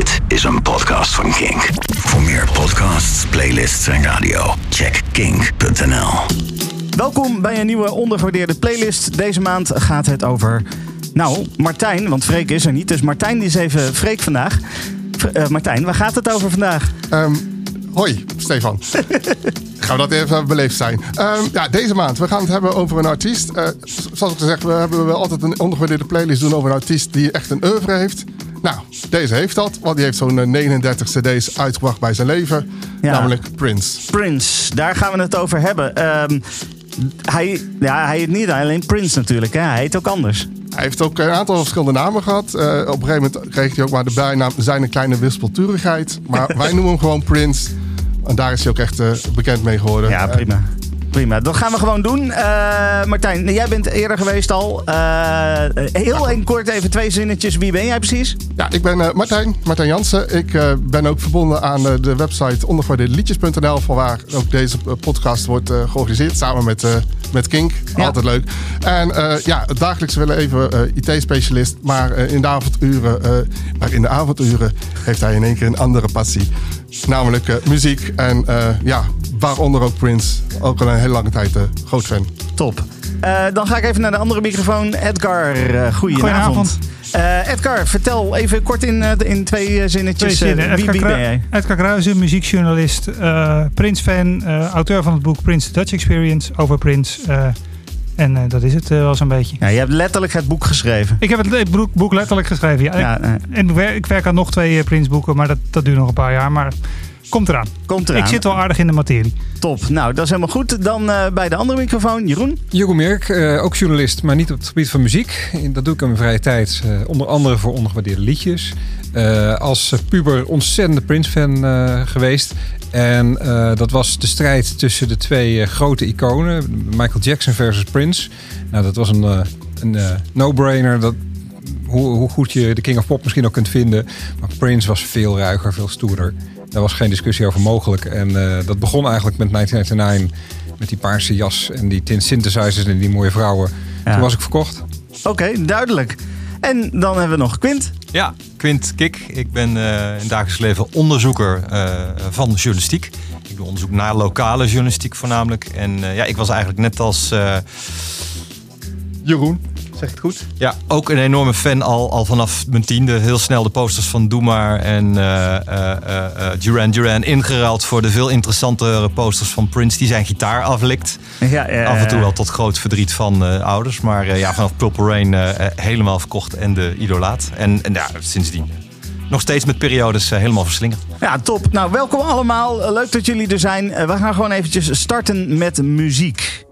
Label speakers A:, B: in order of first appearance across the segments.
A: Dit is een podcast van Kink. Voor meer podcasts, playlists en radio, check kink.nl.
B: Welkom bij een nieuwe ondergewaardeerde playlist. Deze maand gaat het over. Nou, Martijn, want Freek is er niet. Dus Martijn is even Freek vandaag. Eh, Martijn, waar gaat het over vandaag?
C: Ehm, hoi, Stefan. Gaan we dat even beleefd zijn. Ehm, ja, deze maand. We gaan het hebben over een artiest. Eh, zoals ik gezegd, we hebben wel altijd een ondergewaardeerde playlist doen over een artiest die echt een oeuvre heeft. Nou, deze heeft dat, want die heeft zo'n eh, 39 cd's uitgebracht bij zijn leven.
B: Ja.
C: Namelijk Prince.
B: Prince, daar gaan we het over hebben. Ehm, hij, ja, hij heet niet alleen Prince natuurlijk, hè? hij heet ook anders.
C: Hij heeft ook een aantal verschillende namen gehad. Eh, op een gegeven moment kreeg hij ook maar de bijnaam zijn een kleine wispelturigheid. Maar wij noemen hem gewoon Prince. En daar is hij ook echt eh, bekend mee geworden.
B: Ja,
C: Eh,
B: prima. Prima, dat gaan we gewoon doen. Eh, Martijn, jij bent eerder geweest al. Eh, heel en kort even twee zinnetjes. Wie ben jij precies?
C: Ja, ik ben eh, Martijn, Martijn Jansen. Ik ben ook verbonden aan de website ondergewaardeerdeliedjes.nl... van waar ook deze podcast wordt georganiseerd, samen met, met Kink.
B: Ja.
C: Altijd leuk. En ja, het dagelijks willen even IT-specialist... maar in, de avonduren, maar in de avonduren heeft hij in één keer een andere passie. Namelijk eh, muziek en eh, ja, waaronder ook Prince. Ook al een hele lange tijd eh, groot fan.
B: Top. Eh, dan ga ik even naar de andere microfoon. Edgar, eh goedenavond.
D: Goedenavond.
B: Eh, Edgar, vertel even kort in, eh, in twee zinnetjes.
D: Twee zinnen.
B: wie, wie ben jij?
D: Edgar Kruijzen, muziekjournalist, eh Prince-fan, eh, auteur van het boek Prince The Dutch Experience over Prince. En eh, dat is het eh, wel zo'n beetje.
B: Ja, je hebt letterlijk het boek geschreven.
D: Ik heb het boek, boek letterlijk geschreven. Ja.
B: Ja,
D: En ik wer- ik werk aan nog twee eh, Prince-boeken, maar dat, dat duurt nog een paar jaar. Maar komt eraan.
B: komt eraan.
D: Ik zit wel aardig in de materie.
B: Top. Nou, dat is helemaal goed. Dan eh, bij de andere microfoon, Jeroen.
E: Jeroen Merk, eh, ook journalist, maar niet op het gebied van muziek. Dat doe ik in mijn vrije tijd, eh, onder andere voor ondergewaardeerde liedjes. Eh, als puber ontzettende Prince-fan eh, geweest. En eh, dat was de strijd tussen de twee eh, grote iconen, Michael Jackson versus Prince. Nou, dat was een, eh, een no-brainer. Dat, hoe, hoe goed je de King of Pop misschien ook kunt vinden. Maar Prince was veel ruiger, veel stoerder. Daar was geen discussie over mogelijk. En eh, dat begon eigenlijk met 1999 met die paarse jas en die tin synthesizers en die mooie vrouwen.
B: Ja.
E: Toen was ik verkocht.
B: Oké, duidelijk. En dan hebben we nog Quint.
F: Ja, Quint Kik. Ik ben eh, in het dagelijks leven onderzoeker eh, van journalistiek. Ik doe onderzoek naar lokale journalistiek voornamelijk. En eh, ja, ik was eigenlijk net als eh,
C: Jeroen, zeg ik het goed?
F: ja, ook een enorme fan al, al vanaf mijn tiende. Heel snel de posters van Doe Maar en eh, eh, eh, Duran Duran ingeruild voor de veel interessantere posters van Prince die zijn gitaar aflikt.
B: Ja,
F: Af en toe wel tot groot verdriet van ouders. Maar ja, vanaf Purple Rain helemaal verkocht en de idolaat. En, en ja, sindsdien nog steeds met periodes helemaal verslingerd.
B: Ja, top. Nou, welkom allemaal. Leuk dat jullie er zijn. We gaan gewoon eventjes starten met muziek.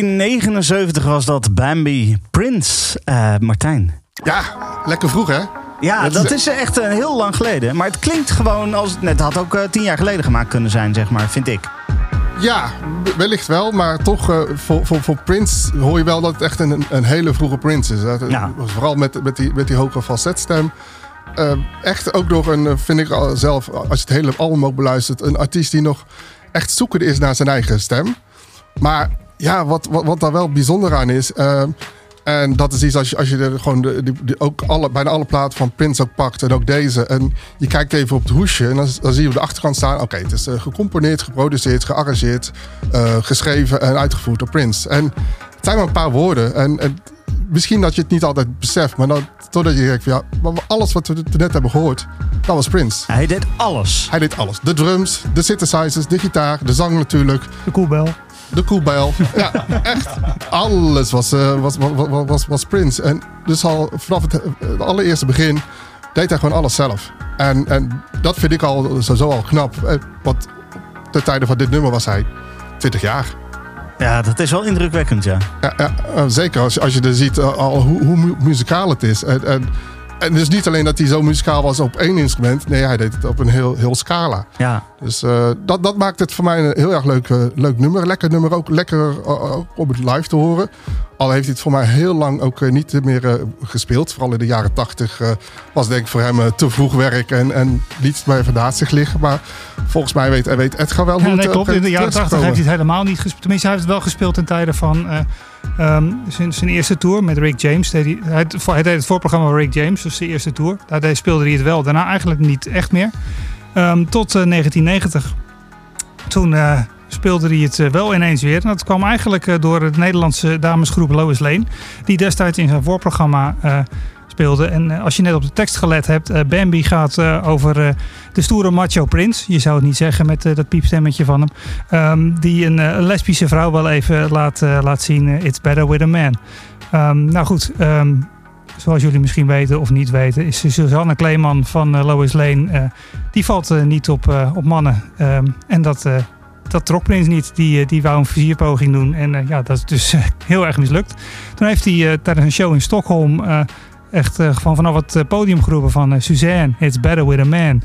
B: 1979 was dat Bambi Prince. Eh, Martijn.
C: Ja, lekker vroeg hè?
B: Ja,
C: Dat is-
B: echt eh, heel lang geleden. Maar het klinkt gewoon als... Het had ook eh, tien jaar geleden gemaakt kunnen zijn, zeg maar, vind ik.
C: Ja, wellicht wel, maar toch voor, voor, voor Prince hoor je wel dat het echt een, een hele vroege Prince is. Dat-
B: Ja.
C: Vooral met, met, die, met die hoge falsetstem. Eh, echt ook door een, vind ik al zelf, als je het hele album ook beluistert, een artiest die nog echt zoekende is naar zijn eigen stem. Maar ja, wat, wat, wat daar wel bijzonder aan is. eh, en dat is iets als je, als je er gewoon de, die- ook alle, bijna alle platen van Prince ook pakt. En ook deze. En je kijkt even op het hoesje. En dan, dan zie je op de achterkant staan. Oké, het is eh, gecomponeerd, geproduceerd, gearrangeerd. eh, geschreven en uitgevoerd door Prince. En het zijn maar een paar woorden. En, en misschien dat je het niet altijd beseft. Maar dan, totdat je denkt van ja, maar alles wat we net hebben gehoord. Dat was Prince.
B: Hij deed alles.
C: Hij deed alles. De drums, de synthesizers, de gitaar, de zang natuurlijk.
D: De koelbel.
C: De koelbijl. Ja, echt. Alles was, eh, was, was, was, was, Prince. En dus al vanaf het, eh, het allereerste begin deed hij gewoon alles zelf. En, en dat vind ik al sowieso al knap. Eh, Want ten tijde van dit nummer was hij 20 jaar.
B: Ja, dat is wel indrukwekkend, ja.
C: Ja, ja, zeker als, je- als je er ziet al hoe, hoe mu- muzikaal het is. En, en, en dus niet alleen dat hij zo muzikaal was op één instrument. Nee, hij deed het op een heel, heel scala.
B: Ja,
C: Dus eh, dat, dat maakt het voor mij een heel erg leuk, eh, leuk nummer. Lekker nummer, ook lekker ook om het live te horen. Al heeft hij het voor mij heel lang ook eh, niet meer eh, gespeeld. Vooral in de jaren tachtig eh, was denk ik voor hem te vroeg werk en, en liet het maar even naast zich liggen. Maar volgens mij weet, weet Edgar wel hoe
D: Ja,
C: het
D: nee, klopt. In de jaren 80 heeft hij het helemaal niet gespeeld. Tenminste, hij heeft het wel gespeeld in tijden van ehm, zijn, zijn eerste tour met Rick James. Deed hij, hij, hij deed het voorprogramma van Rick James, dus zijn eerste tour. Daar deed- speelde hij het wel. Daarna eigenlijk niet echt meer. Ehm, tot eh, 1990. Toen speelde hij het eh, wel ineens weer. Dat kwam eigenlijk eh, door de Nederlandse damesgroep Lois Lane. Die destijds in zijn voorprogramma eh, speelde. En als je net op de tekst gelet hebt, Bambi gaat over de stoere macho prins. Je zou het niet zeggen met dat piepstemmetje van hem. Ehm, die een lesbische vrouw wel even laat, laat zien. It's better with a man. Ehm, nou goed, ehm, zoals jullie misschien weten of niet weten, is Suzanne Kleeman van Lois Lane. die valt niet op, op mannen. En dat, dat trok Prins niet. Die, eh, die wou een versierpoging doen. En eh, ja, dat is dus eh, heel erg mislukt. Toen heeft hij tijdens een show in Stockholm echt van vanaf het podium geroepen van Suzanne, it's better with a man.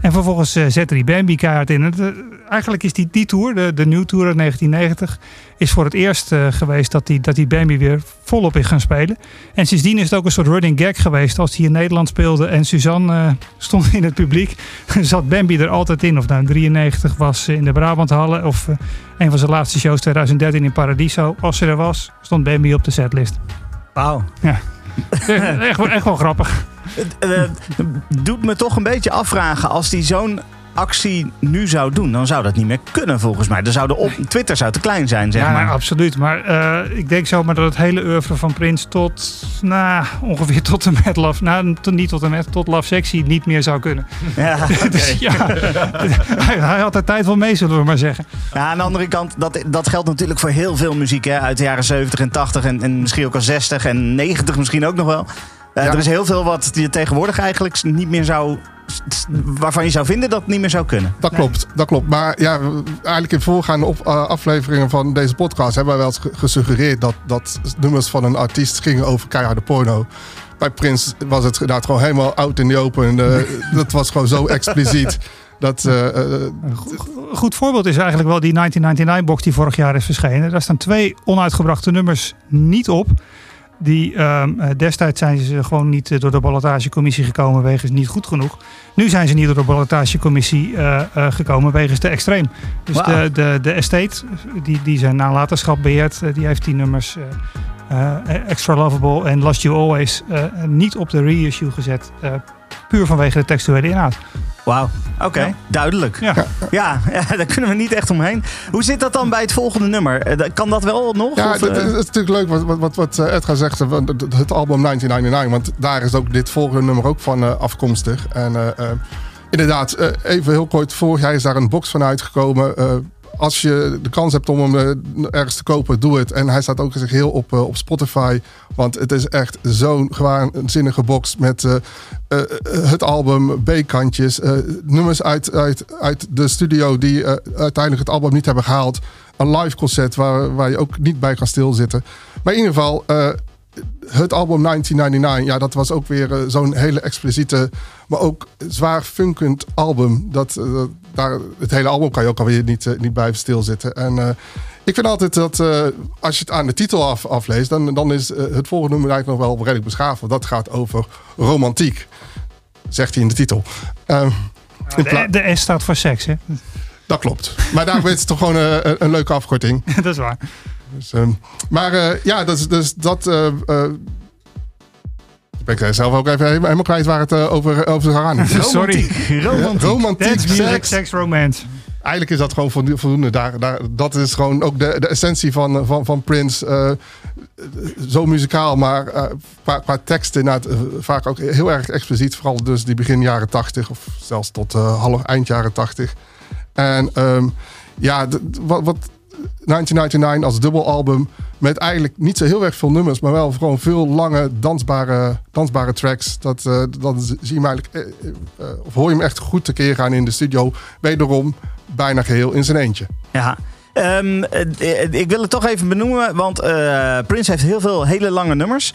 D: En vervolgens eh, zette hij Bambi kaart in. Eh, eigenlijk is die, die tour, de, de New Tour uit 1990, is voor het eerst eh, geweest dat hij dat die Bambi weer volop is gaan spelen. En sindsdien is het ook een soort running gag geweest. Als hij in Nederland speelde en Suzanne stond in het publiek, zat Bambi er altijd in. Of nou in 93 was in de Brabanthallen of een van zijn laatste shows 2013 in Paradiso. Als ze er was, stond Bambi op de setlist.
B: wauw.
D: echt, echt, wel- echt wel grappig.
B: Het eh, doet me toch een beetje afvragen als hij zo'n actie nu zou doen, dan zou dat niet meer kunnen volgens mij. Dan zou de op Twitter zou te klein zijn, zeg
D: ja,
B: maar.
D: absoluut. Maar eh, ik denk zomaar dat het hele oeuvre van Prins tot, nou, ongeveer tot en met Love, nou, niet tot en met, tot Love Sexy niet meer zou kunnen.
B: Ja,
D: Dus ja, hij, hij had er tijd wel mee, zullen we maar zeggen.
B: Ja, aan de andere kant, dat, dat geldt natuurlijk voor heel veel muziek hè, uit de jaren 70 en 80 en, en misschien ook al 60 en 90 misschien ook nog wel.
C: Ja.
B: Er is heel veel wat je tegenwoordig eigenlijk niet meer zou, waarvan je zou vinden dat het niet meer zou kunnen.
C: Dat klopt, dat klopt. Maar ja, eigenlijk in voorgaande op, eh, afleveringen van deze podcast hebben wij wel eens ge- gesuggereerd dat, dat nummers van een artiest gingen over keiharde porno. Bij Prins was het inderdaad gewoon helemaal out in the open. Eh, dat was gewoon zo expliciet. Dat, eh,
D: Een goed voorbeeld is eigenlijk wel die 1999-box die vorig jaar is verschenen. Daar staan twee onuitgebrachte nummers niet op. Die ehm, eh, destijds zijn ze gewoon niet eh, door de ballotagecommissie gekomen wegens niet goed genoeg. Nu zijn ze niet door de ballotagecommissie eh, gekomen wegens te extreem. Dus de, de, de estate, die, die zijn nalatenschap beheert, eh, die heeft die nummers Extra Lovable en Lost You Always niet op de reissue gezet. puur vanwege de textuele inhoud.
B: Wauw, oké,
D: Ja.
B: duidelijk.
D: Ja.
B: Ja, ja, daar kunnen we niet echt omheen. Hoe zit dat dan bij het volgende nummer? Eh, dat- Kan dat wel nog?
C: ja,
B: eh,
C: dat is natuurlijk leuk wat, wat, wat, eh, Edgar zegt. Het, het album 1999. Want daar is ook dit volgende nummer ook van eh, afkomstig. En eh, eh, inderdaad, eh, even heel kort. Vorig jaar is daar een box van uitgekomen. Als je de kans hebt om hem eh, ergens te kopen, doe het. En hij staat ook heel op, eh, op Spotify. Want het is echt zo'n waanzinnige box met eh, het album, B-kantjes, nummers uit, uit, uit de studio die uiteindelijk het album niet hebben gehaald. een live concert waar, waar je ook niet bij kan stilzitten. Maar in ieder geval, het album 1999, ja, dat was ook weer eh, zo'n hele expliciete, maar ook zwaar funkend album. Dat, eh, daar, het hele album kan je ook alweer niet, eh, niet blijven stilzitten. En ik vind altijd dat als je het aan de titel af, afleest, dan, dan is het volgende nummer eigenlijk nog wel redelijk beschaafd. Want dat gaat over romantiek, zegt hij in de titel. Ehm, in
D: De, de S staat voor seks, hè?
C: dat klopt. Maar daarom is het toch gewoon een, een leuke afkorting.
D: dat is waar.
C: Dus, ehm, maar eh, ja, dus, dus dat. eh eh, ben ik zelf ook even helemaal, kwijt waar het over, over gaan.
D: Sorry.
B: Romantiek.
C: Romantiek,
D: Dance, music,
C: seks.
D: sex, romance.
C: Eigenlijk is dat gewoon voldoende. Daar, daar, dat is gewoon ook de, de essentie van, van, van Prince. eh, zo muzikaal, maar eh, qua, qua tekst inderdaad vaak ook heel erg expliciet. Vooral dus die begin jaren 80 of zelfs tot eh, half eind jaren 80. En ehm, ja, wat, wat 1999 als dubbelalbum met eigenlijk niet zo heel erg veel nummers, maar wel gewoon veel lange dansbare, dansbare tracks. Dat, eh, dan zie je hem eigenlijk, eh, eh, of hoor je hem echt goed tekeer gaan in de studio. Wederom bijna geheel in zijn eentje.
B: Ja. Ehm, eh, ik wil het toch even benoemen, want eh Prince heeft heel veel hele lange nummers.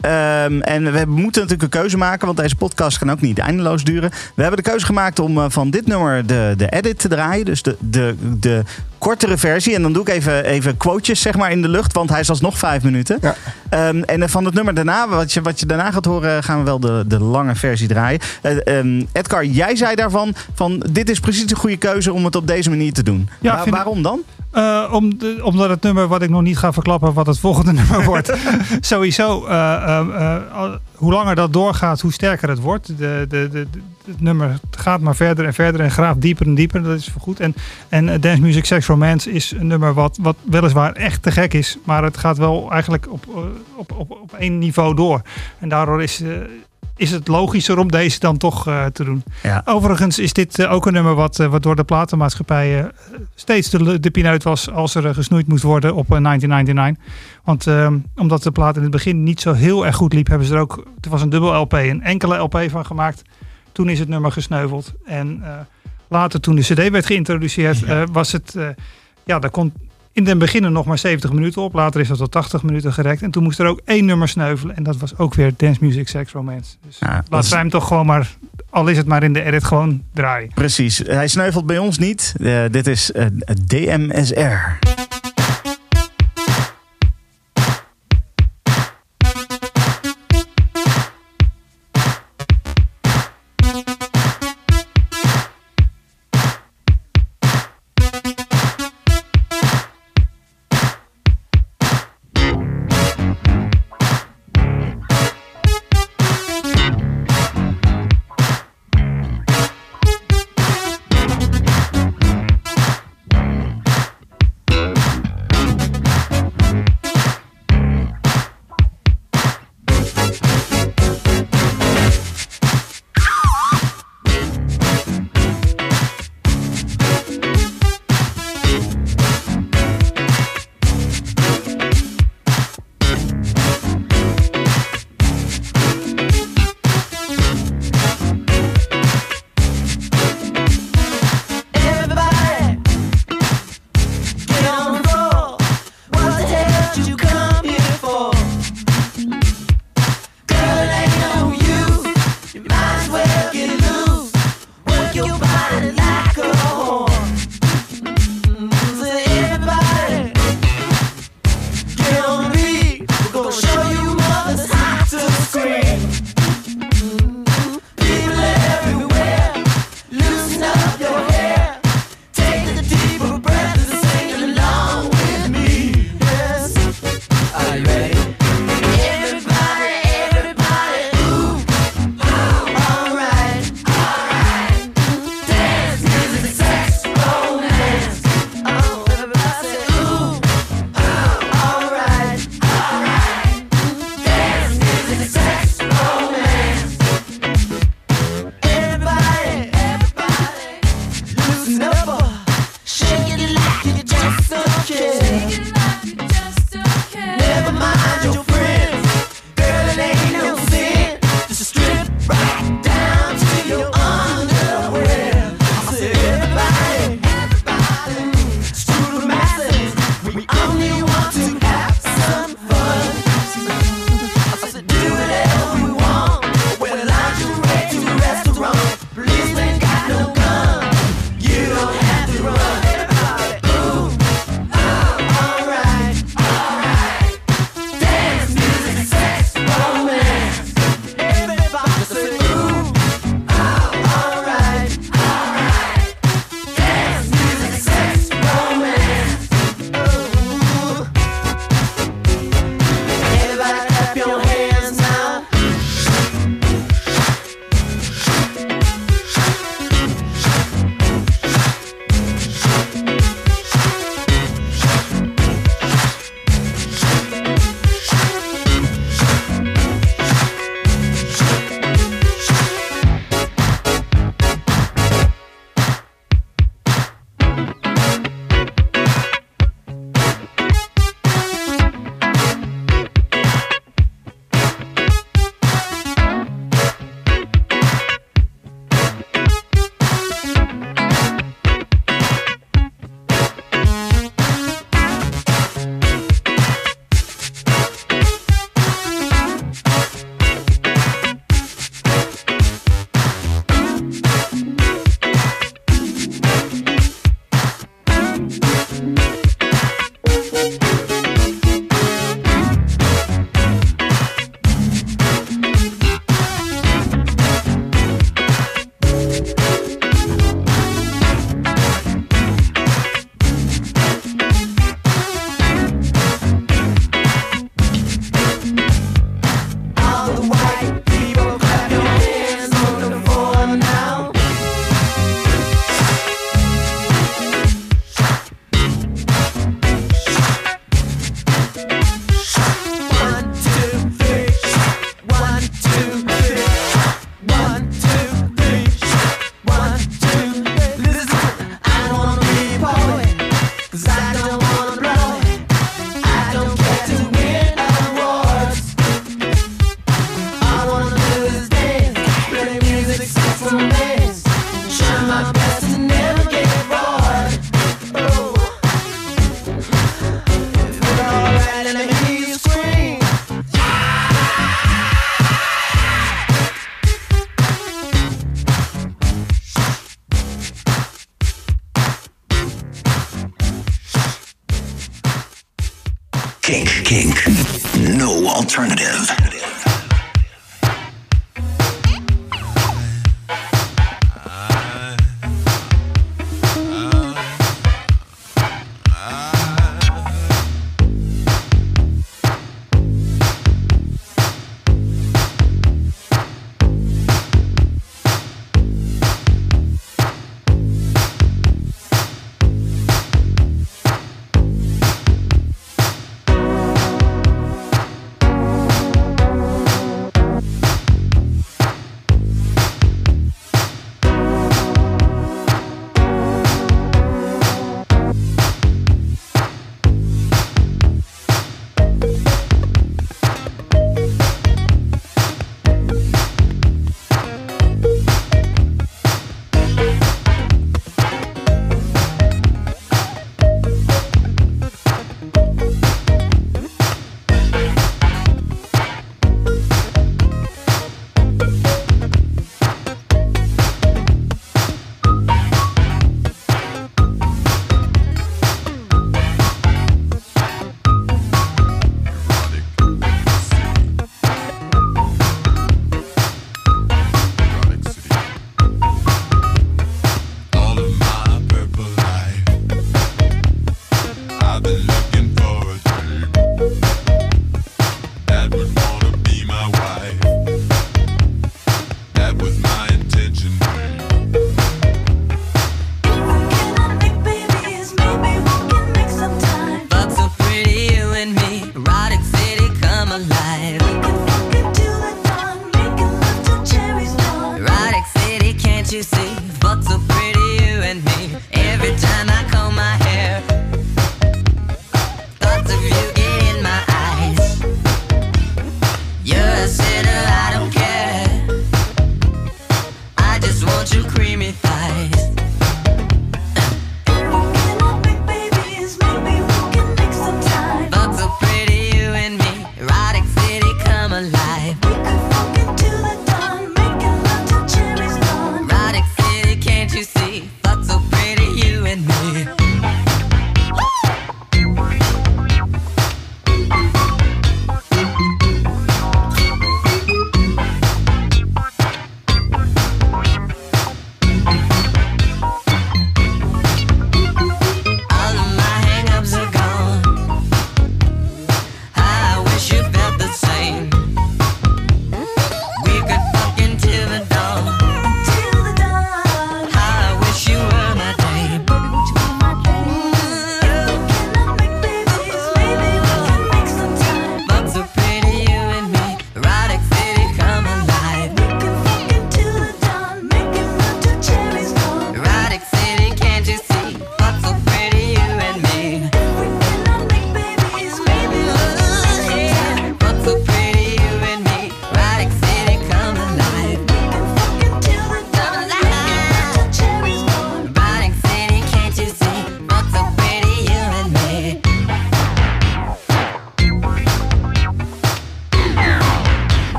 B: Ehm, en we moeten natuurlijk een keuze maken, want deze podcast kan ook niet eindeloos duren. We hebben de keuze gemaakt om van dit nummer de, de edit te draaien. Dus de, de, de kortere versie. En dan doe ik even, even quotejes zeg maar, in de lucht, want hij is alsnog vijf minuten.
C: Ja.
B: Ehm, en eh, van het nummer daarna, wat je, wat je daarna gaat horen, gaan we wel de, de lange versie draaien. Eh, ehm, Edgar, jij zei daarvan, van dit is precies de goede keuze om het op deze manier te doen.
D: Ja,
B: waarom dan?
D: Eh, om de- omdat het nummer wat ik nog niet ga verklappen, wat het volgende nummer wordt, sowieso, eh, eh, eh, hoe langer dat doorgaat, hoe sterker het wordt. De, de, de, de- het nummer gaat maar verder en verder en graaft dieper en dieper. Dat is goed. En, en eh, Dance Music Sex Romance is een nummer wat, wat weliswaar echt te gek is, maar het gaat wel eigenlijk op, eh, op, op, op één niveau door. En daardoor is, eh, is het logischer om deze dan toch te doen.
B: Ja.
D: Overigens is dit ook een nummer wat, wat door de platenmaatschappijen steeds de, de pineut was als er gesnoeid moest worden op eh, 1999. Want ehm, omdat de plaat in het begin niet zo heel erg goed liep, hebben ze er ook, het was een dubbel LP, een enkele LP van gemaakt. Toen is het nummer gesneuveld. En eh, later toen de CD werd geïntroduceerd, eh, was het, eh, ja, daar kon in den beginnen nog maar 70 minuten op. Later is dat tot 80 minuten gerekt. En toen moest er ook één nummer sneuvelen. En dat was ook weer Dance Music Sex Romance. Dus
B: Ja, is-
D: zij hem toch gewoon maar, al is het maar in de edit, gewoon draaien.
B: Precies. Hij sneuvelt bij ons niet. Dit is eh, DMSR.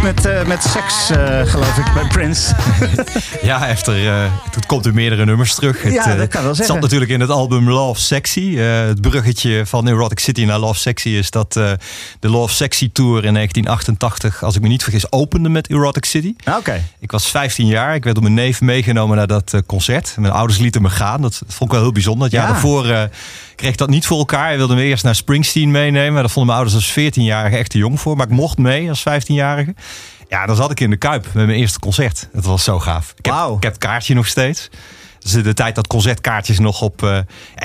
B: Iets met, uh, met seks, uh, geloof ik, bij Prince.
F: ja, efter, uh, het komt in meerdere nummers terug. Het,
B: ja, dat kan wel
F: het
B: zeggen.
F: zat natuurlijk in het album Love Sexy. het bruggetje van Erotic City naar Love Sexy is dat de Love Sexy Tour in 1988, als ik me niet vergis, opende met Erotic City.
B: Oké. Okay.
F: Ik was 15 jaar. Ik werd door mijn neef meegenomen naar dat concert. Mijn ouders lieten me gaan. Dat, dat vond ik wel heel bijzonder. Het jaar ja. daarvoor kreeg dat niet voor elkaar. Hij wilde me eerst naar Springsteen meenemen. Dat vonden mijn ouders als 14-jarige echt te jong voor. Maar ik mocht mee als 15-jarige. Ja, dan zat ik in de Kuip met mijn eerste concert. Dat was zo gaaf. Ik heb,
B: wow.
F: ik heb het kaartje nog steeds. Dus de tijd dat concertkaartjes nog op uh,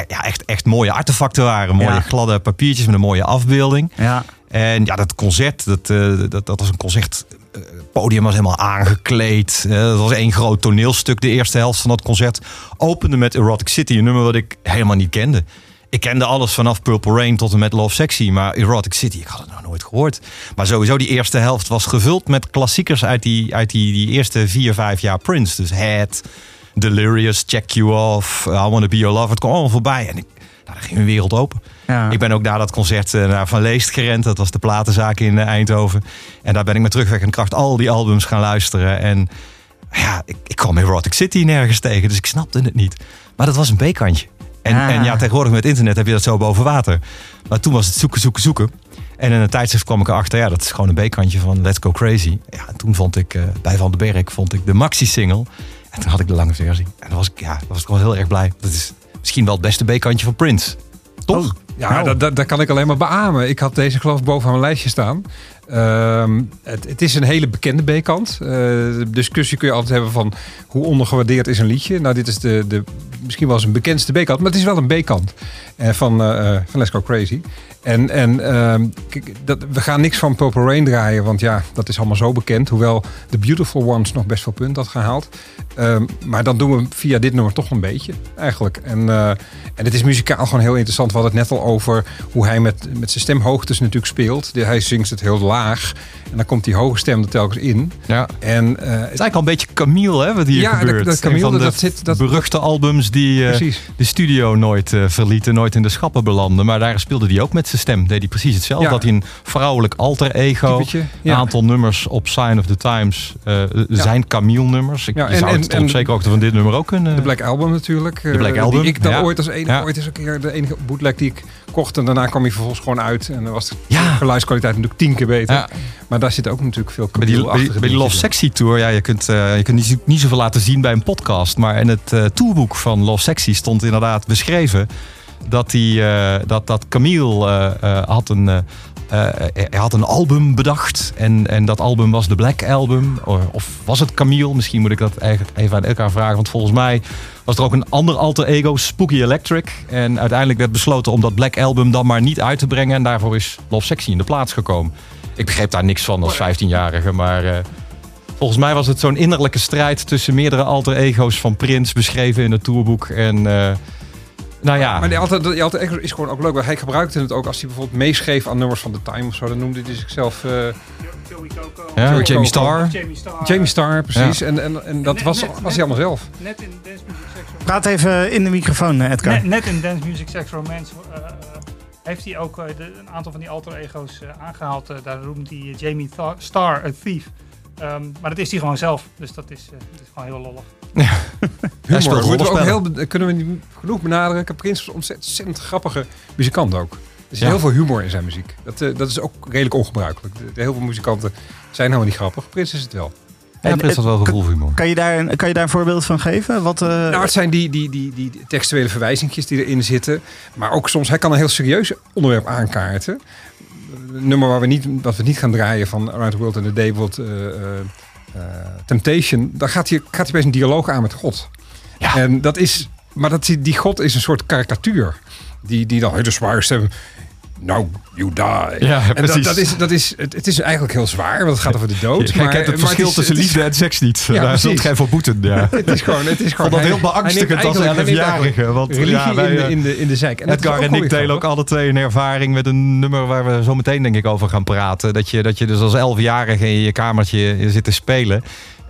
F: ja, echt, echt mooie artefacten waren. Mooie
B: Ja.
F: gladde papiertjes met een mooie afbeelding.
B: Ja.
F: En ja, dat concert, dat, uh, dat, dat was een concert. Het podium was helemaal aangekleed. Uh, dat was één groot toneelstuk. De eerste helft van dat concert opende met Erotic City. Een nummer wat ik helemaal niet kende. Ik kende alles vanaf Purple Rain tot en met Love Sexy. Maar Erotic City, ik had het nog nooit gehoord. Maar sowieso die eerste helft was gevuld met klassiekers uit die, uit die, die eerste vier, vijf jaar Prince. Dus Head, Delirious, Check You Off, I Wanna Be Your Lover. Het kwam allemaal voorbij. En ik, nou, daar ging mijn wereld open.
B: Ja.
F: Ik ben ook na dat concert naar Van Leest gerend. Dat was de platenzaak in Eindhoven. En daar ben ik met terugwerkende kracht al die albums gaan luisteren. En ja, ik, ik kwam Erotic City nergens tegen. Dus ik snapte het niet. Maar dat was een B-kantje. En,
B: Ah.
F: en ja, tegenwoordig met internet heb je dat zo boven water. Maar toen was het zoeken, zoeken, zoeken. En in een tijdschrift kwam ik erachter, ja, dat is gewoon een B-kantje van Let's Go Crazy. Ja, en toen vond ik uh, bij Van den Berg vond ik de maxi-single. En toen had ik de lange versie. En dan was ik, ja, was ik wel heel erg blij. Dat is misschien wel het beste B-kantje van Prince. Toch?
B: Oh.
E: Ja,
B: Nou.
E: dat, dat, dat kan ik alleen maar beamen. Ik had deze geloof ik boven aan mijn lijstje staan. Ehm, het, het is een hele bekende B-kant. Uh, de discussie kun je altijd hebben van hoe ondergewaardeerd is een liedje. Nou, dit is de, de, misschien wel een bekendste B-kant, maar het is wel een B-kant uh, van, uh, van Let's Go Crazy. En, en uh, kijk, dat, we gaan niks van Purple Rain draaien, want ja, dat is allemaal zo bekend. Hoewel The Beautiful Ones nog best veel punt had gehaald. Um, maar dan doen we via dit nummer toch een beetje, eigenlijk. En, uh, en het is muzikaal gewoon heel interessant. We hadden het net al over hoe hij met, met zijn stemhoogtes natuurlijk speelt. Hij zingt het heel laag. En dan komt die hoge stem er telkens in.
F: Ja.
E: En, uh,
F: het is eigenlijk al een beetje Camille, hè, wat hier
E: ja,
F: gebeurt.
E: Dat, dat Camille,
F: van de
E: dat zit, dat,
F: beruchte albums die uh, de studio nooit verlieten, nooit in de schappen belanden. Maar daar speelde hij ook met stem. Deed hij precies hetzelfde. Ja. Dat hij een vrouwelijk alter ego. Een ja. aantal nummers op Sign of the Times uh, ja. zijn Camille-nummers. Ik ja, en, zou het en, zeker ook van dit nummer ook kunnen.
E: De Black Album natuurlijk.
F: De Black Album.
E: Die ik dan ooit als enige, ooit eens een keer de enige bootleg die ik kocht. En daarna kwam hij vervolgens gewoon uit. En dan was de geluidskwaliteit natuurlijk tien keer beter. Maar daar zit ook natuurlijk veel
F: bij die, bij, bij die Love Sexy Tour, ja, je kunt, uh, je kunt niet, niet zoveel laten zien bij een podcast. Maar in het uh, tourboek van Love Sexy stond inderdaad beschreven dat, die, uh, dat, dat Camille had een. Hij had een album bedacht en, en dat album was de Black Album. Of was het Camille? Misschien moet ik dat eigenlijk even aan elkaar vragen. Want volgens mij was er ook een ander alter ego, Spooky Electric. En uiteindelijk werd besloten om dat Black Album dan maar niet uit te brengen. En daarvoor is Love Sexy in de plaats gekomen. Ik begreep daar niks van als 15-jarige, maar... Volgens mij was het zo'n innerlijke strijd tussen meerdere alter ego's van Prins, beschreven in het tourboek. En nou ja.
E: Maar die alter, die alter ego is gewoon ook leuk. Want hij gebruikte het ook als hij bijvoorbeeld meeschreef aan nummers van The Time of zo. Dan noemde hij zichzelf... Uh,
D: Joey Coco.
F: Ja, Joey Jamie Star.
D: Jamie Star.
E: Jamie precies. Ja. En, en, en dat net, was, net, was hij allemaal zelf.
D: Net in Dance Music Sex Romance.
B: Praat even in de microfoon, Edgar.
D: Net, net in Dance Music Sex Romance uh, heeft hij ook uh, de, een aantal van die alter ego's aangehaald. Daar noemt hij Jamie Th Star, a thief. Um, maar dat is hij gewoon zelf. Dus dat is, dat is gewoon heel lollig.
F: Ja.
E: Humor. Moeten we ook heel, kunnen we niet genoeg benadrukken. Prins is een ontzettend grappige muzikant ook. Er is ja. heel veel humor in zijn muziek. Dat, uh, dat is ook redelijk ongebruikelijk. De, de, heel veel muzikanten zijn helemaal niet grappig. Prins is het wel.
F: Ja, Prins had wel gevoel voor humor.
B: Kan je, daar een, kan je daar een voorbeeld van geven? Wat, uh...
E: Nou, het zijn die, die, die, die textuele verwijzingjes die erin zitten. Maar ook soms, hij kan een heel serieus onderwerp aankaarten. Nummer waar we niet, wat we niet gaan draaien van Around the World in a Day, bijvoorbeeld uh, uh, Temptation. Dan gaat hij, gaat hij bij een dialoog aan met God.
F: Ja.
E: En dat is, maar dat, die God is een soort karikatuur. Die, die dan hele zware stem. Nou, you die.
F: Ja,
E: en. Dat, dat is, dat is, het, het is eigenlijk heel zwaar, want het gaat over de dood.
F: Ja, maar, kent het verschil het is, tussen liefde en seks niet. Ja, Daar zult gij voor boeten. Ja.
E: het is gewoon, het is gewoon.
F: Dat heel beangstigend als 11-jarige. Want
E: ja, wij, in, de, in, de, in de zijk.
F: En Edgar en ik delen ook alle twee een ervaring met een nummer waar we zo meteen denk ik over gaan praten. Dat je, dat je dus als 11-jarige in je kamertje zit te spelen.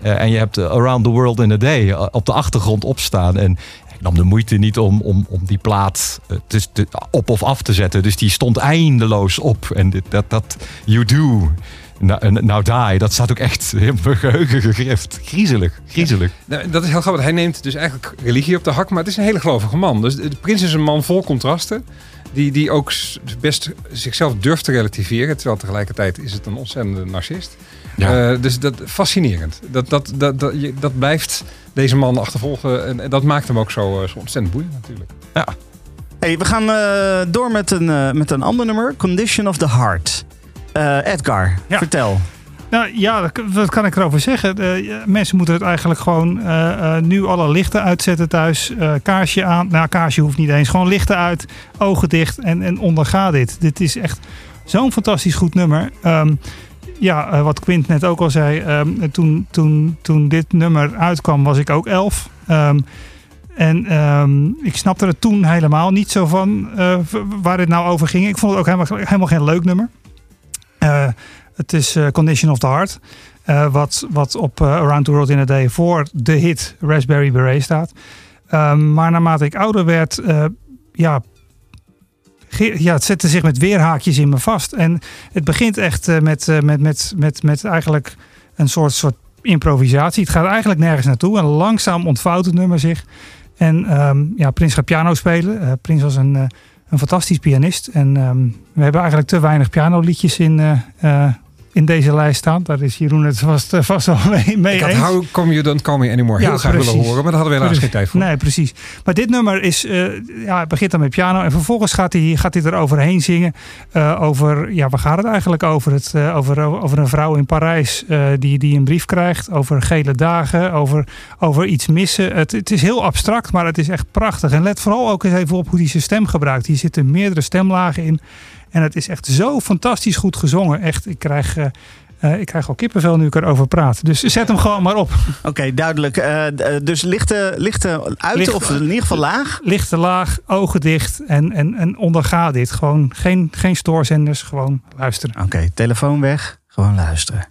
F: Uh, en je hebt Around the World in a Day op de achtergrond opstaan. En nam de moeite niet om, om, om die plaat te, te, op of af te zetten. Dus die stond eindeloos op. En dit, dat, dat You Do, Nou, nou die, dat staat ook echt in mijn geheugen gegrift. Griezelig, griezelig.
E: Nou, dat is heel grappig. Hij neemt dus eigenlijk religie op de hak, maar het is een hele gelovige man. Dus de prins is een man vol contrasten. Die, die ook best zichzelf durft te relativeren. Terwijl tegelijkertijd is het een ontzettende narcist.
F: Ja.
E: Eh, dus dat fascinerend. Dat, dat, dat, dat, je- dat blijft deze man achtervolgen. En, en dat maakt hem ook zo, eh, zo ontzettend boeiend natuurlijk.
B: Hey, we gaan eh, door met een, eh, met een ander nummer. Condition of the Heart. Eh, Edgar,
D: Ja.
B: vertel.
D: Nou ja, wat kan ik erover zeggen? Ja, mensen moeten het eigenlijk gewoon eh, eh, nu alle lichten uitzetten thuis. kaarsje aan. Nou, kaarsje hoeft niet eens. Gewoon lichten uit, ogen dicht en, en onderga dit. Dit is echt zo'n fantastisch goed nummer. Ehm, ja, wat Quint net ook al zei. ehm, toen, toen, toen dit nummer uitkwam was ik ook elf. Ehm, en ik snapte het toen helemaal niet zo van waar het nou over ging. Ik vond het ook helemaal, helemaal geen leuk nummer. Eh, het is eh, Condition of the Heart. eh, wat, wat op eh, Around the World in a Day voor de hit Raspberry Beret staat. Ehm, maar naarmate ik ouder werd, ja, ja, het zette zich met weerhaakjes in me vast. En het begint echt met, met, met, met, met eigenlijk een soort, soort improvisatie. Het gaat eigenlijk nergens naartoe. En langzaam ontvouwt het nummer zich. En ehm, ja, Prins gaat piano spelen. Prins was een, een fantastisch pianist. En ehm, we hebben eigenlijk te weinig pianoliedjes in, in deze lijst staan. Daar is Jeroen het vast, eh, vast wel mee, mee
E: Ik had
D: eens.
E: How Come You Don't Call Me Anymore heel
D: Ja,
E: graag willen horen. Maar daar hadden we helaas geen tijd voor.
D: Nee, precies. Maar dit nummer is, eh, ja, het begint dan met piano. En vervolgens gaat hij, gaat hij er overheen zingen. eh, over, ja, waar gaat het eigenlijk over? Het, over, over een vrouw in Parijs die, die een brief krijgt. Over gele dagen. Over, over iets missen. Het, het is heel abstract, maar het is echt prachtig. En let vooral ook eens even op hoe hij zijn stem gebruikt. Hier zitten meerdere stemlagen in. En het is echt zo fantastisch goed gezongen. Echt, ik krijg... eh, eh, ik krijg al kippenvel nu ik erover praat. Dus zet hem gewoon maar op.
B: Oké, duidelijk. Eh, dus lichten, lichten uit,
D: Licht-
B: of in ieder geval laag.
D: lichte laag, ogen dicht en, en, en onderga dit. Gewoon geen, geen stoorzenders, gewoon luisteren.
B: Oké, telefoon weg. Gewoon luisteren.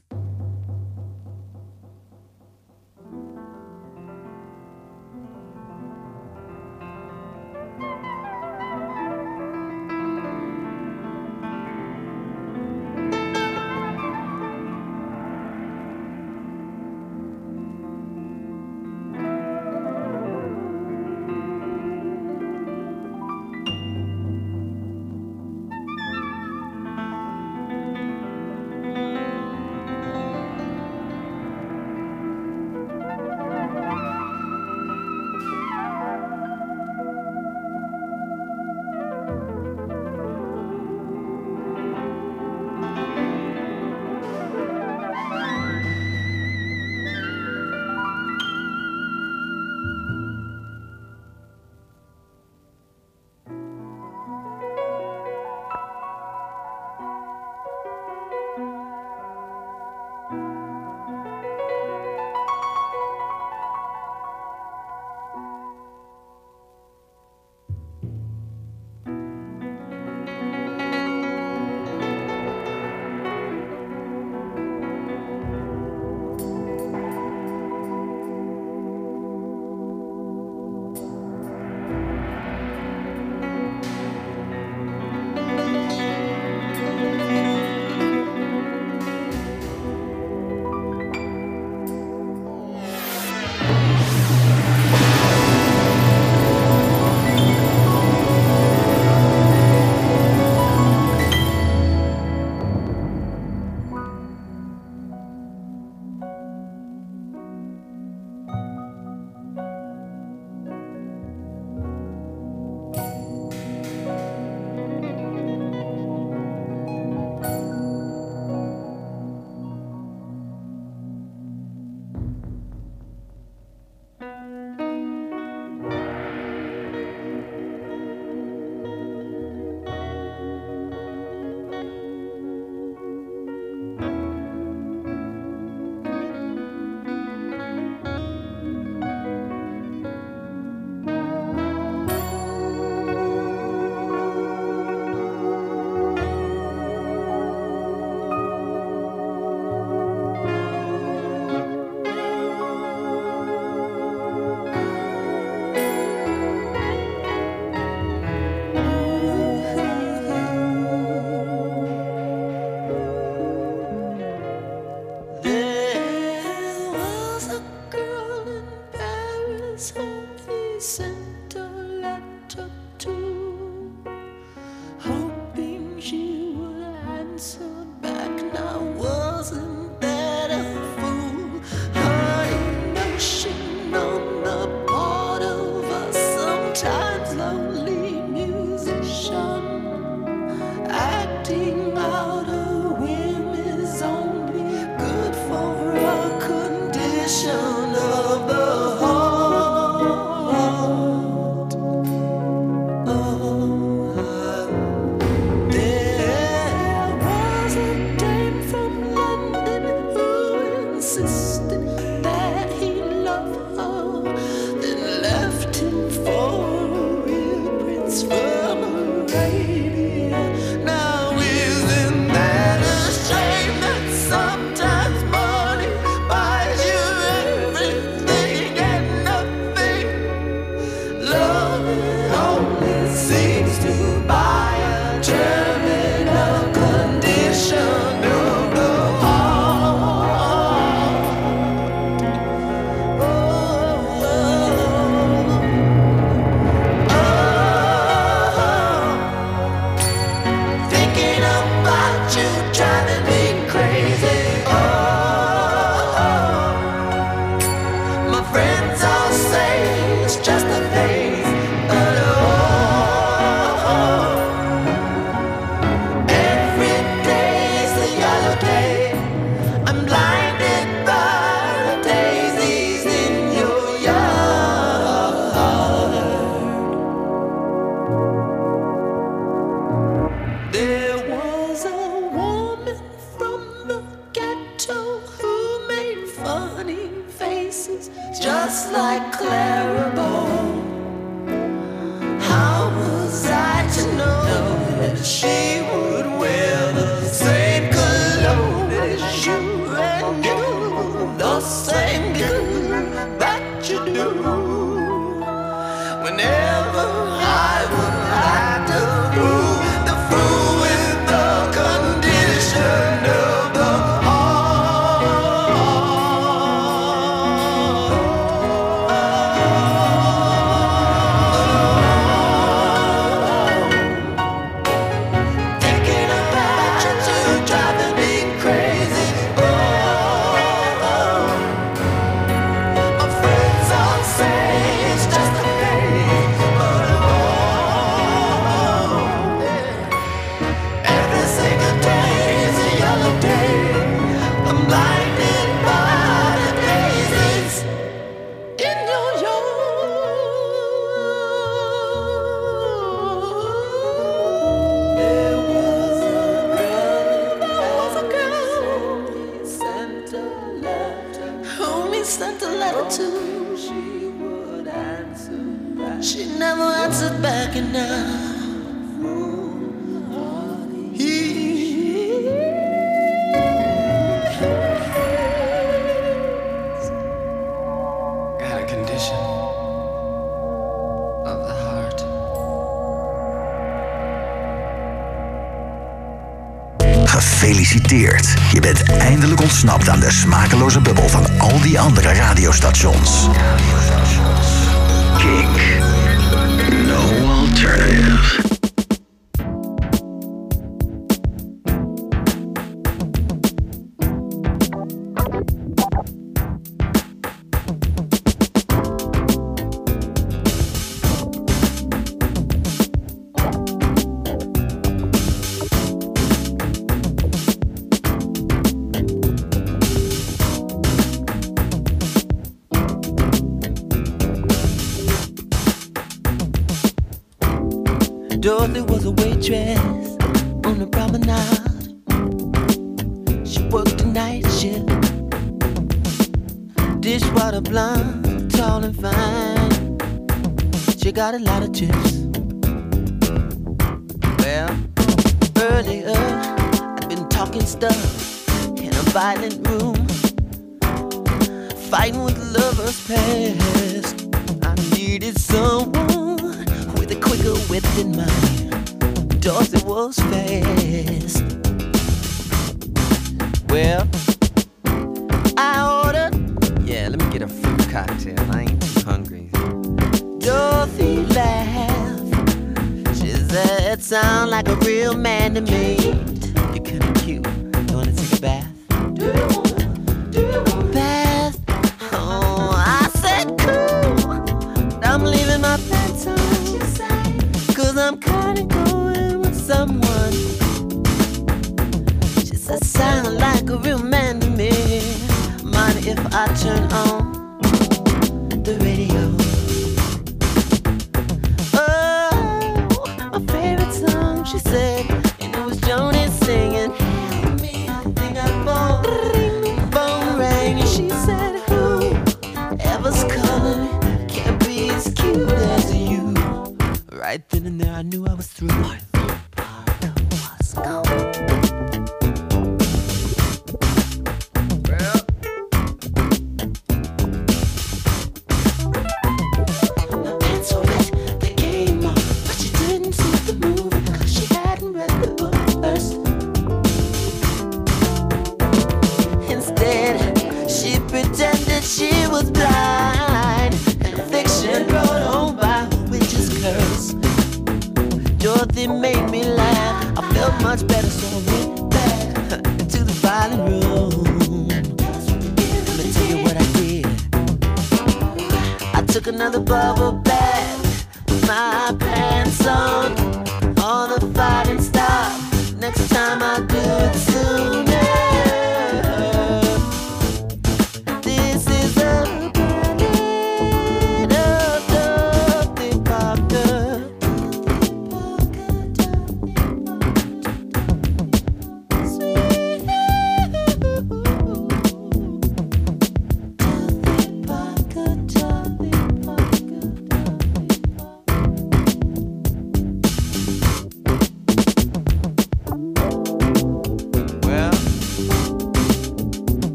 G: Got a lot of chips.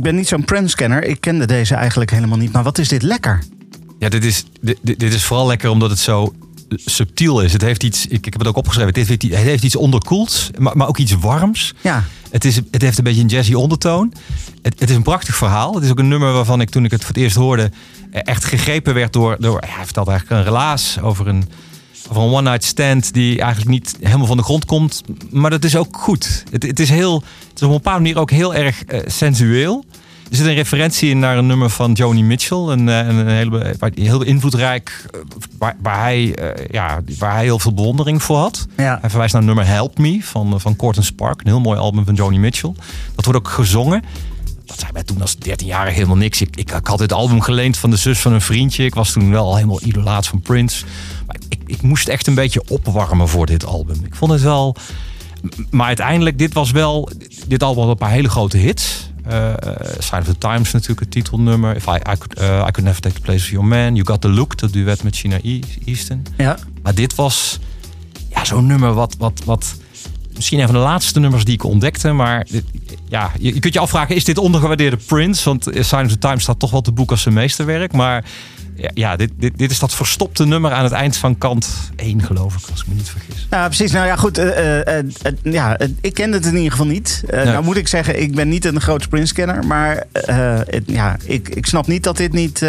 B: Ik ben niet zo'n Prince-kenner. Ik kende deze eigenlijk helemaal niet. Maar wat is dit lekker?
F: Ja, dit is, dit, dit is vooral lekker omdat het zo subtiel is. Het heeft iets, ik, ik heb het ook opgeschreven, het heeft, het heeft iets onderkoelds, maar, maar ook iets warms.
B: Ja.
F: Het, is, het heeft een beetje een jazzy ondertoon. Het, het is een prachtig verhaal. Het is ook een nummer waarvan ik toen ik het voor het eerst hoorde... eh, echt gegrepen werd door... door ja, hij vertelt eigenlijk een relaas over een, een one-night stand... die eigenlijk niet helemaal van de grond komt. Maar dat is ook goed. Het, het, is, heel, het is op een bepaalde manier ook heel erg eh, sensueel. Er zit een referentie in naar een nummer van Joni Mitchell. Een, eh, een, een hele, heel invloedrijk, eh, waar, waar, hij, ja, waar hij heel veel bewondering voor had.
B: Ja.
F: Hij verwijst naar het nummer Help Me van, van Corten Spark. Een heel mooi album van Joni Mitchell. Dat wordt ook gezongen. Dat zei mij toen als 13-jarige helemaal niks. Ik, ik, ik had dit album geleend van de zus van een vriendje. Ik was toen wel al helemaal idolaat van Prince. Maar ik, ik moest echt een beetje opwarmen voor dit album. Ik vond het wel... Maar uiteindelijk, dit was wel... Dit album had een paar hele grote hits. Eh eh, Sign of the Times natuurlijk, het titelnummer. If I, I, could, eh, I Could Never Take the Place of Your Man. You Got the Look, dat duet met China E- Easton.
B: Ja.
F: Maar dit was ja, zo'n nummer wat, wat, wat... Misschien een van de laatste nummers die ik ontdekte. Maar dit- ja, je, je kunt je afvragen, is dit ondergewaardeerde Prince? Want Sign of the Times staat toch wel te boek als zijn meesterwerk. Maar ja, ja dit, dit, dit is dat verstopte nummer aan het eind van kant 1, geloof ik, als ik me niet vergis.
B: Ja, precies. Nou ja, goed. eh, eh, eh, ja, ik kende het in ieder geval niet.
F: Nee.
B: Nou moet ik zeggen, ik ben niet een groot Prince-kenner. Maar het- ja, ik, ik snap niet dat dit niet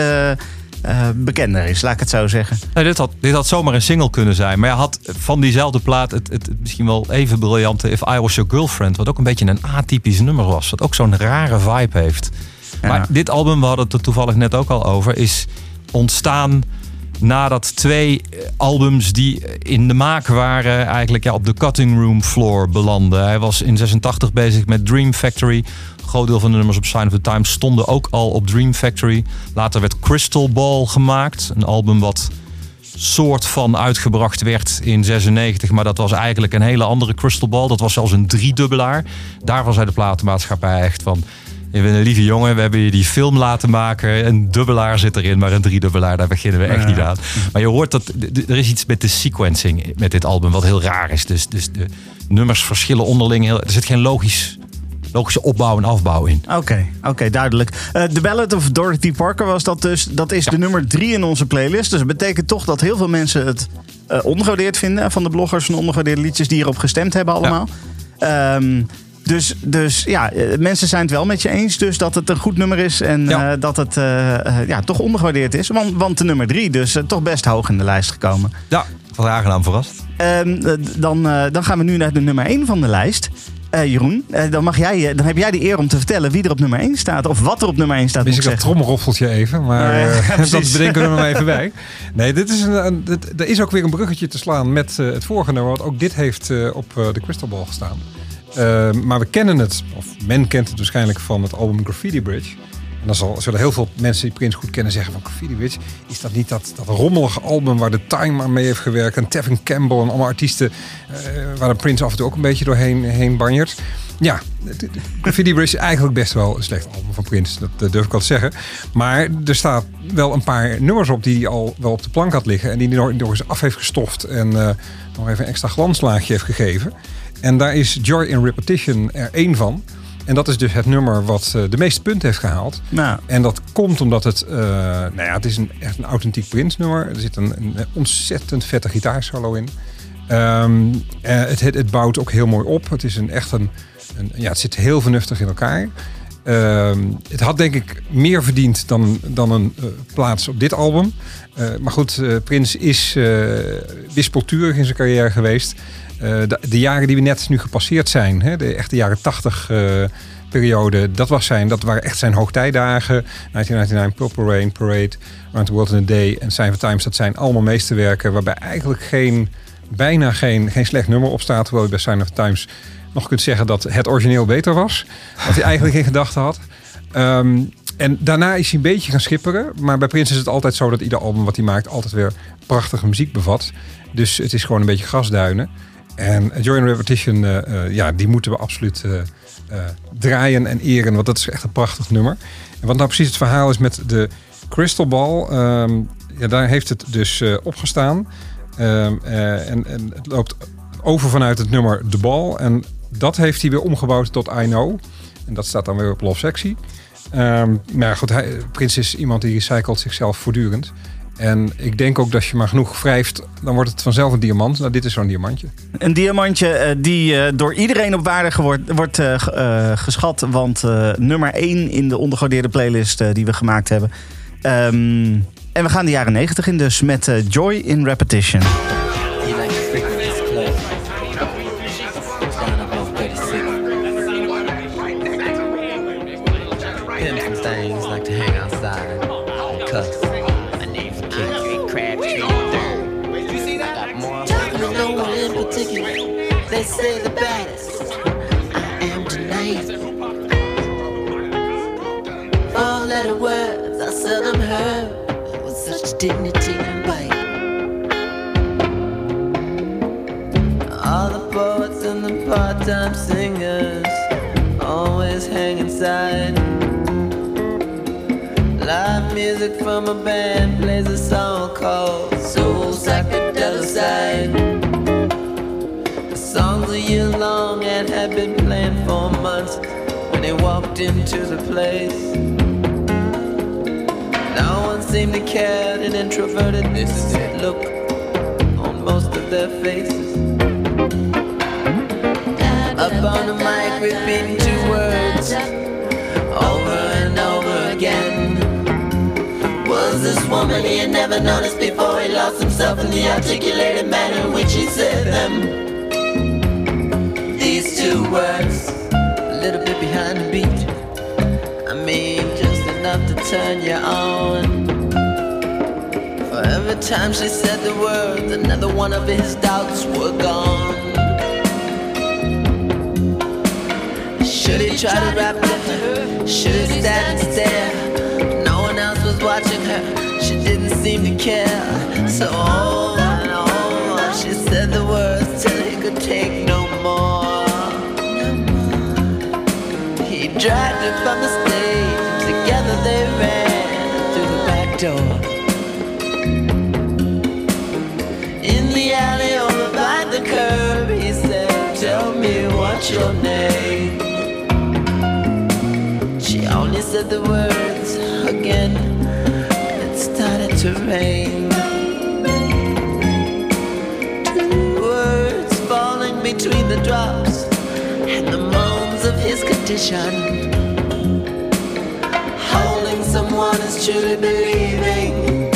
B: bekender is, laat ik het zo zeggen.
F: Nou, dit, had, dit had zomaar een single kunnen zijn. Maar hij had van diezelfde plaat het, het, het misschien wel even briljante If I Was Your Girlfriend. Wat ook een beetje een atypisch nummer was. Wat ook zo'n rare vibe heeft.
B: Ja.
F: Maar dit album, we hadden het er toevallig net ook al over, is ontstaan nadat twee eh, albums die in de maak waren eigenlijk ja, op de cutting room floor belanden. Hij was in 86 bezig met Dream Factory. Een groot deel van de nummers op Sign of the Times stonden ook al op Dream Factory. Later werd Crystal Ball gemaakt. Een album wat soort van uitgebracht werd in 96. Maar dat was eigenlijk een hele andere Crystal Ball. Dat was zelfs een driedubbelaar. Daar was hij de platenmaatschappij echt van... Je bent een lieve jongen, we hebben je die film laten maken. Een dubbelaar zit erin, maar een driedubbelaar, daar beginnen we echt
B: Ja.
F: niet aan. Maar je hoort dat er is iets met de sequencing met dit album wat heel raar is. Dus, dus de nummers verschillen onderling. Heel, er zit geen logisch, logische opbouw en afbouw in.
B: Oké, oké, duidelijk. Eh The Ballad of Dorothy Parker was dat dus. Dat is de nummer drie in onze playlist. Dus dat betekent toch dat heel veel mensen het eh ongewaardeerd vinden. Van de bloggers van ongewaardeerde liedjes die erop gestemd hebben allemaal. Ehm, dus, dus ja, eh, mensen zijn het wel met je eens. Dus dat het een goed nummer is. En
F: Ja.
B: eh, dat het eh, ja, toch ondergewaardeerd is. Want, want de nummer drie, dus toch best hoog in de lijst gekomen.
F: Ja, was aangenaam verrast.
B: Ehm, eh, dan, eh, dan gaan we nu naar de nummer 1 van de lijst. Eh, Jeroen, dan, mag jij, dan heb jij de eer om te vertellen wie er op nummer 1 staat. Of wat er op nummer 1 staat,
E: Mis
B: ik
E: ik dat trommelroffeltje even, maar
B: Ja,
E: eh, dat bedenken we er maar even bij. Nee, dit is een, een, dit- er is ook weer een bruggetje te slaan met het vorige nummer, want ook dit heeft op de Crystal Ball gestaan. Eh, maar we kennen het, of men kent het waarschijnlijk van het album Graffiti Bridge. En dan zal, zullen heel veel mensen die Prince goed kennen zeggen van Graffiti Bridge. Is dat niet dat, dat rommelige album waar de Time aan mee heeft gewerkt? En Tevin Campbell en allemaal artiesten eh, waar de Prince af en toe ook een beetje doorheen heen banjert. Ja, Graffiti Bridge is eigenlijk best wel een slecht album van Prince. Dat durf ik wel te zeggen. Maar er staat wel een paar nummers op die hij al wel op de plank had liggen. En die hij nog, nog eens af heeft gestoft. En eh, nog even een extra glanslaagje heeft gegeven. En daar is Joy in Repetition er één van. En dat is dus het nummer wat eh, de meeste punten heeft gehaald.
B: Nou,
E: En dat komt omdat het, eh, nou ja, het is een, echt een authentiek Prince nummer. Er zit een, een ontzettend vette gitaarsolo in. Ehm, eh, het, het, het bouwt ook heel mooi op. Het is een echt een, een ja, het zit heel vernuftig in elkaar. Ehm, het had denk ik meer verdiend dan, dan een eh, plaats op dit album. Eh, maar goed, eh Prins is wispelturig in zijn carrière geweest. De, de jaren die we net nu gepasseerd zijn, hè, de echte jaren 80 eh, periode, dat, was zijn, dat waren echt zijn hoogtijdagen. 1999, Purple Rain, Parade, Around the World in a Day en Sign of Times, dat zijn allemaal meesterwerken waarbij eigenlijk geen, bijna geen, geen slecht nummer op staat. Terwijl bij Sign of Times nog kunt zeggen dat het origineel beter was. Wat hij eigenlijk in gedachten had. Ehm, en daarna is hij een beetje gaan schipperen. Maar bij Prince is het altijd zo dat ieder album wat hij maakt altijd weer prachtige muziek bevat. Dus het is gewoon een beetje grasduinen. En Joy in Repetition, eh, eh, ja, die moeten we absoluut eh, draaien en eren. Want dat is echt een prachtig nummer. En wat nou precies het verhaal is met de Crystal Ball. ehm, ja, daar heeft het dus opgestaan. Ehm, eh, en, en het loopt over vanuit het nummer The Ball. En dat heeft hij weer omgebouwd tot I Know. En dat staat dan weer op Love Sexy. Ehm maar goed, Prins is iemand die recycelt zichzelf voortdurend. En ik denk ook dat als je maar genoeg wrijft, dan wordt het vanzelf een diamant. Nou, dit is zo'n diamantje.
B: Een diamantje eh, die eh, door iedereen op waarde wordt, wordt eh, ge- geschat. Want nummer 1 in de ondergewaardeerde playlist die we gemaakt hebben. Ehm, en we gaan de jaren 90 in dus met Joy in Repetition.
H: Dignity and bite.
G: All the poets and the part-time singers always hang inside. Live music from a band plays a song called Soul Psychedelicide. The song's a year long and had been playing for months when he walked into the place. Seemed to care, an introvertedness look on most of their faces. Up on the mic, repeating two words over and over again. Was this woman he had never noticed before he lost himself in the articulated manner in which he said them? These two words, a little bit behind the beat. I mean, just enough to turn you on every time she said the word, another one of his doubts were gone. Should he try to rap with her? Should he stand and stare? No one else was watching her. She didn't seem to care. So on and on, she said the words till he could take no more. He dragged her from the
I: stage. Together they ran through the back door. out your name. She only said the words again. It started to rain. Two words falling between the drops and the moans of his condition. Holding someone is truly believing.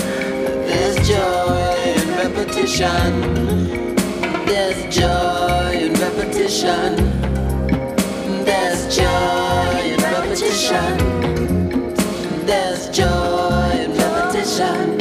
I: There's joy in repetition. There's joy repetition. There's joy in repetition. There's joy in repetition.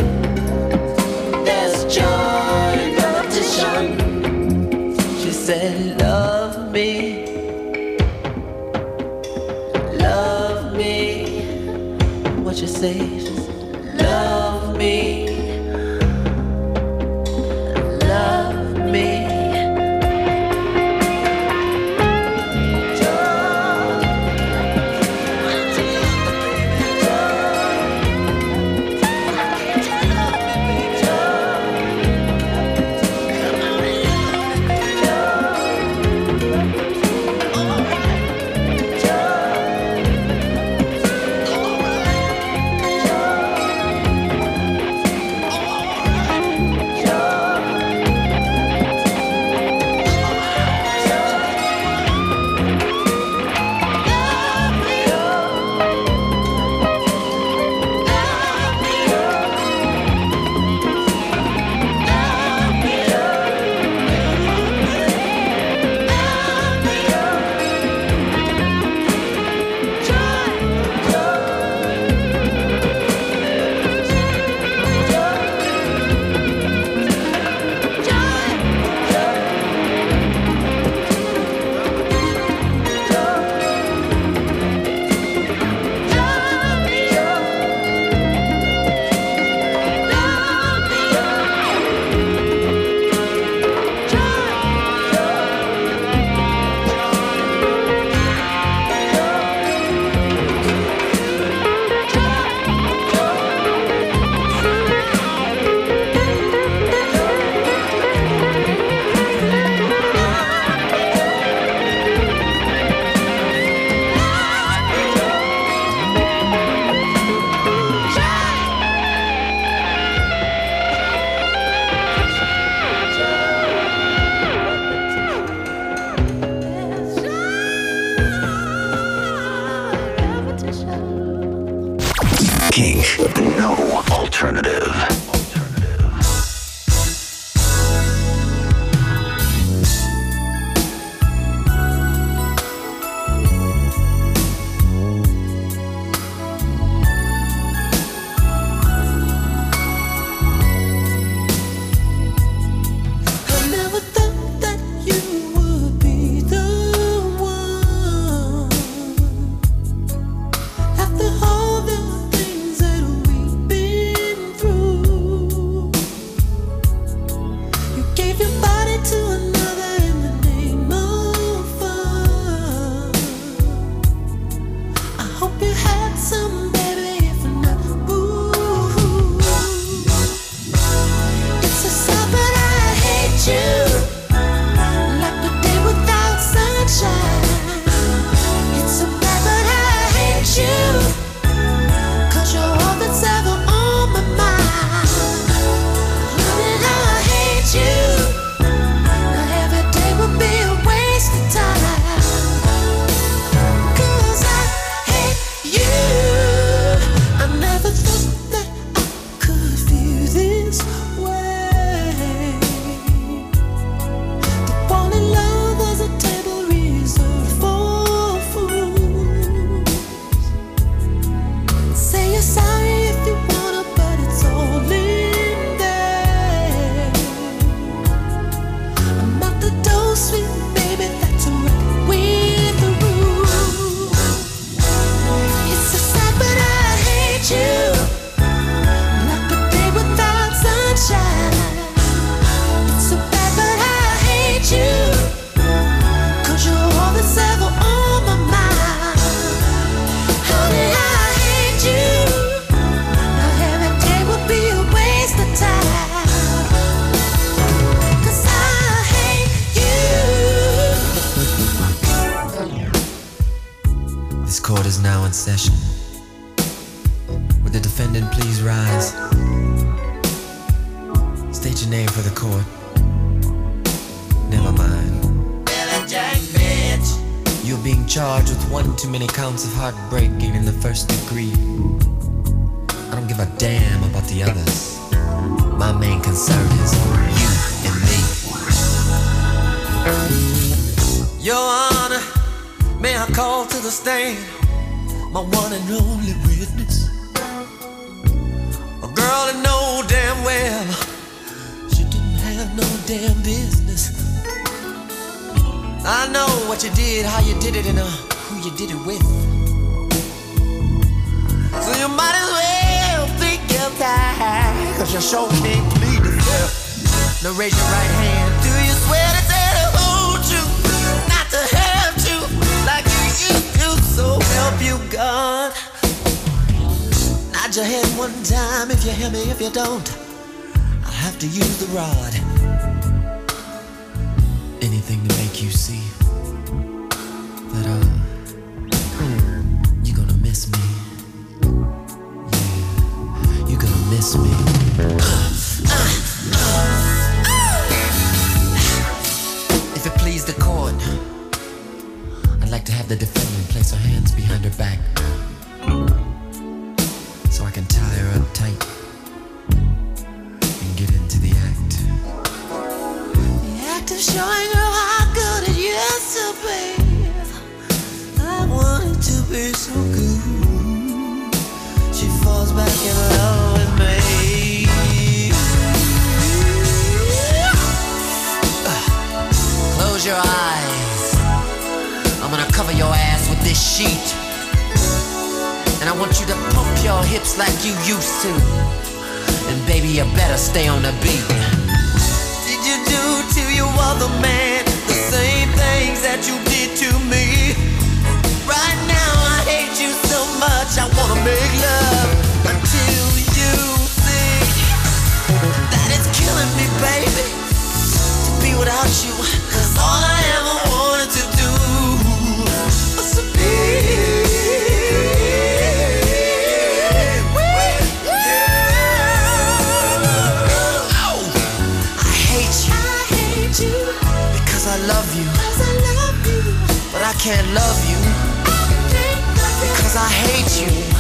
G: Hate you.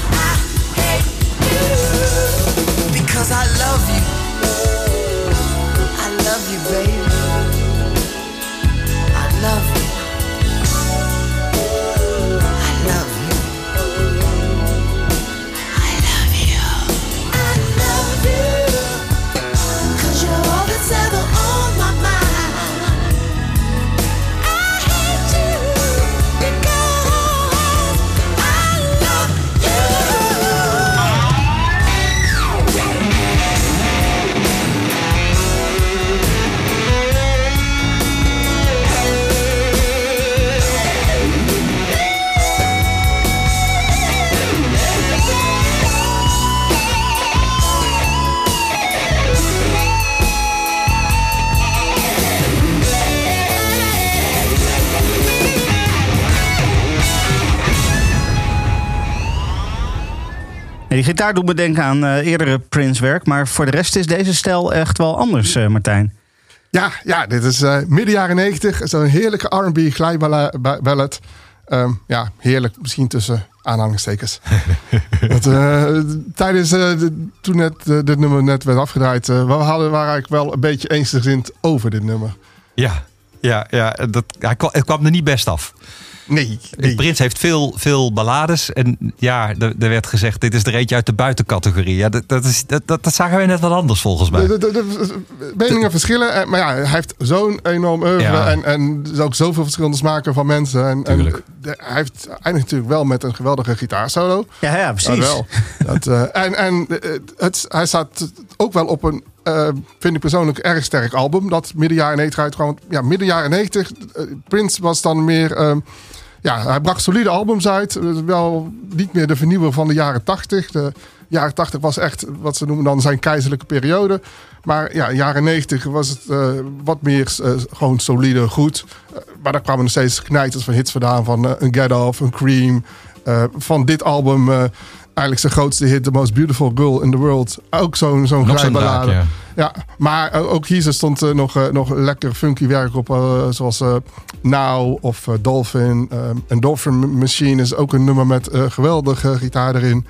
B: Gitaar doet me denken aan eh, eerdere Prince-werk. Maar voor de rest is deze stijl echt wel anders, eh, Martijn.
C: Ja, ja, dit is eh, midden jaren negentig. Zo'n heerlijke R&B glijballad. Ehm ja, heerlijk. Misschien tussen aanhalingstekens. Want, eh, tijdens eh, de- toen net, dit nummer net werd afgedraaid... eh, we hadden, waren eigenlijk wel een beetje eensgezind over dit nummer.
F: Ja, ja, ja dat, hij kwam, het kwam er niet best af.
C: Nee, nee.
F: Prins heeft veel, veel ballades. En ja, er, er werd gezegd, dit is er eentje uit de buitencategorie. Ja, dat, dat, is, dat, dat, dat zagen wij net wat anders volgens mij.
C: De, de, de- de meningen verschillen. eh, Maar ja, hij heeft zo'n enorm oeuvre.
F: Ja.
C: En, en er is ook zoveel verschillende smaken van mensen. En, en hij heeft eindigt natuurlijk wel met een geweldige gitaarsolo.
B: Ja, ja
C: Dat
B: precies.
C: wel. Dat, eh, en en eh, het, hij staat ook wel op een, eh, vind ik persoonlijk, erg sterk album. Dat midden jaren 90 uitkwam. Ja, midden jaren 90. eh, Prince was dan meer... ehm, ja, hij bracht solide albums uit. Eh, Wel niet meer de vernieuwer van de jaren 80. De jaren 80 was echt wat ze noemen dan zijn keizerlijke periode. Maar ja, jaren 90 was het wat meer gewoon solide, goed. Maar daar kwamen nog steeds knijters van hits vandaan. Van een Get Off, een Cream. Van dit album eigenlijk zijn grootste hit, The Most Beautiful Girl in the World. Ook zo'n zo'n
F: draak,
C: glijballade.
F: ja.
C: Ja, maar eh, ook hier stond eh, nog, eh, nog lekker funky werk op. zoals Now of Dolphin. Eh, en Dolphin Machine is ook een nummer met geweldige gitaar erin.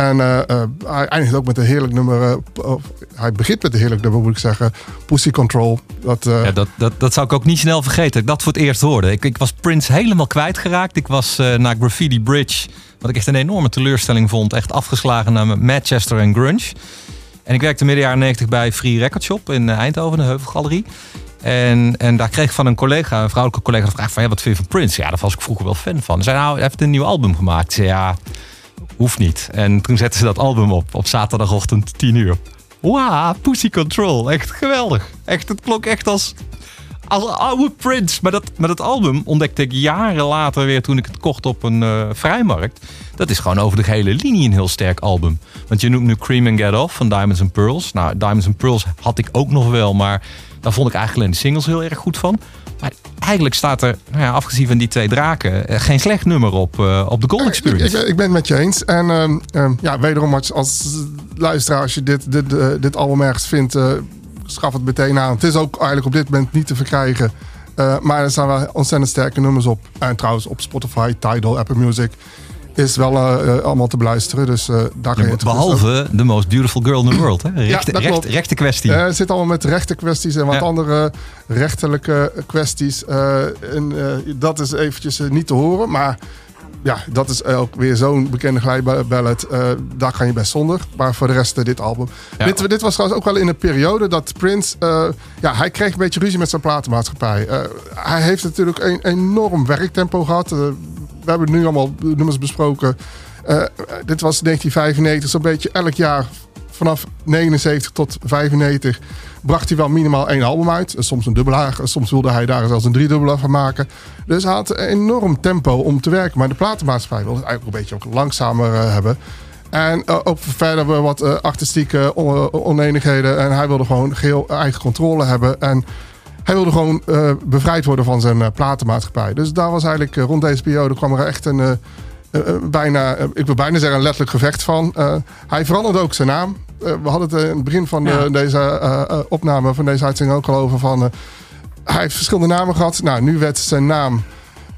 C: En eh, eh, hij eindigt ook met een heerlijk nummer. eh, of, hij begint met een heerlijk nummer, moet ik zeggen. Pussy Control. Dat,
F: Ja, dat, dat, dat zou ik ook niet snel vergeten. Ik dat voor het eerst hoorde. Ik, ik was Prince helemaal kwijtgeraakt. Ik was naar Graffiti Bridge, wat ik echt een enorme teleurstelling vond. Echt afgeslagen naar Manchester en grunge. En ik werkte midden jaren 90 bij Free Record Shop in Eindhoven, de Heuvelgalerie. En, en daar kreeg ik van een collega, een vrouwelijke collega, de vraag van... Ja, wat vind je van Prince? Ja, daar was ik vroeger wel fan van. Ze zei, nou, heeft een nieuw album gemaakt. Zei, ja, hoeft niet. En toen zetten ze dat album op, op zaterdagochtend 10 uur. Wauw, Pussy Control. Echt geweldig. Echt, het klonk echt als, als oude Prince. Maar dat, maar dat album ontdekte ik jaren later weer toen ik het kocht op een eh, vrijmarkt. Dat is gewoon over de gehele linie een heel sterk album. Want je noemt nu Cream and Get Off van Diamonds and Pearls. Nou, Diamonds and Pearls had ik ook nog wel, maar daar vond ik eigenlijk alleen de singles heel erg goed van. Maar eigenlijk staat er, nou ja, afgezien van die twee draken, eh, geen slecht nummer op, eh, op de Gold
C: Ik, ik,
F: Experience.
C: ik ben het met je eens. En ehm, ehm, ja, wederom als, als luisteraar, als je dit, dit, eh, dit album ergens vindt, eh, schaf het meteen aan. Het is ook eigenlijk op dit moment niet te verkrijgen. Eh, maar er staan wel ontzettend sterke nummers op. En trouwens op Spotify, Tidal, Apple Music is wel eh, eh, allemaal te beluisteren. Dus eh, daar kan je het gerust over-
F: Behalve The Most Beautiful Girl in the World. Hè? Rechte, recht,
C: klopt.
F: rechte kwestie.
C: Het zit allemaal met rechte kwesties en wat
F: Ja.
C: andere rechterlijke kwesties. En, dat is eventjes niet te horen. Maar ja, dat is ook weer zo'n bekende glijballet. Eh daar kan je best zonder. Maar voor de rest dit album.
F: Ja.
C: Dit, dit was trouwens ook wel in een periode dat Prince... ja, hij kreeg een beetje ruzie met zijn platenmaatschappij. Hij heeft natuurlijk een enorm werktempo gehad. Eh, we hebben nu allemaal nummers besproken. Eh, dit was 1995, zo'n beetje elk jaar vanaf 79 tot 95 bracht hij wel minimaal één album uit. Soms een dubbelaar, soms wilde hij daar zelfs een driedubbelaar van maken. Dus hij had enorm tempo om te werken. Maar de platenmaatschappij wilde het eigenlijk een beetje ook langzamer eh, hebben. En eh, ook verder wat eh, artistieke on- oneenigheden. En hij wilde gewoon geheel eigen controle hebben. En hij wilde gewoon eh, bevrijd worden van zijn eh, platenmaatschappij. Dus daar was eigenlijk eh, rond deze periode kwam er echt een... bijna, ik wil bijna zeggen, een letterlijk gevecht van. Hij veranderde ook zijn naam. We hadden het in het begin van
B: Ja.
C: deze opname, van deze uitzending ook al over van. hij heeft verschillende namen gehad. Nou, nu werd zijn naam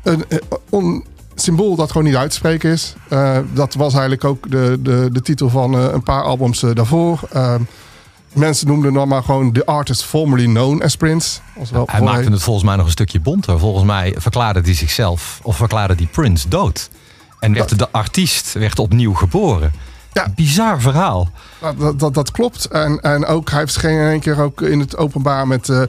C: een on- symbool dat gewoon niet uit te spreken is. Dat was eigenlijk ook de, de, de titel van een paar albums daarvoor. Mensen noemden dan maar gewoon The Artist Formerly Known as Prince. Wel
F: Hij maakte het volgens mij nog een stukje bonter. Volgens mij verklaarde hij zichzelf, of verklaarde die Prince dood. En werd de artiest werd opnieuw geboren.
C: Ja.
F: Bizar verhaal.
C: Dat, dat, dat, dat klopt. En, en ook, hij heeft geen één keer ook in het openbaar met eh,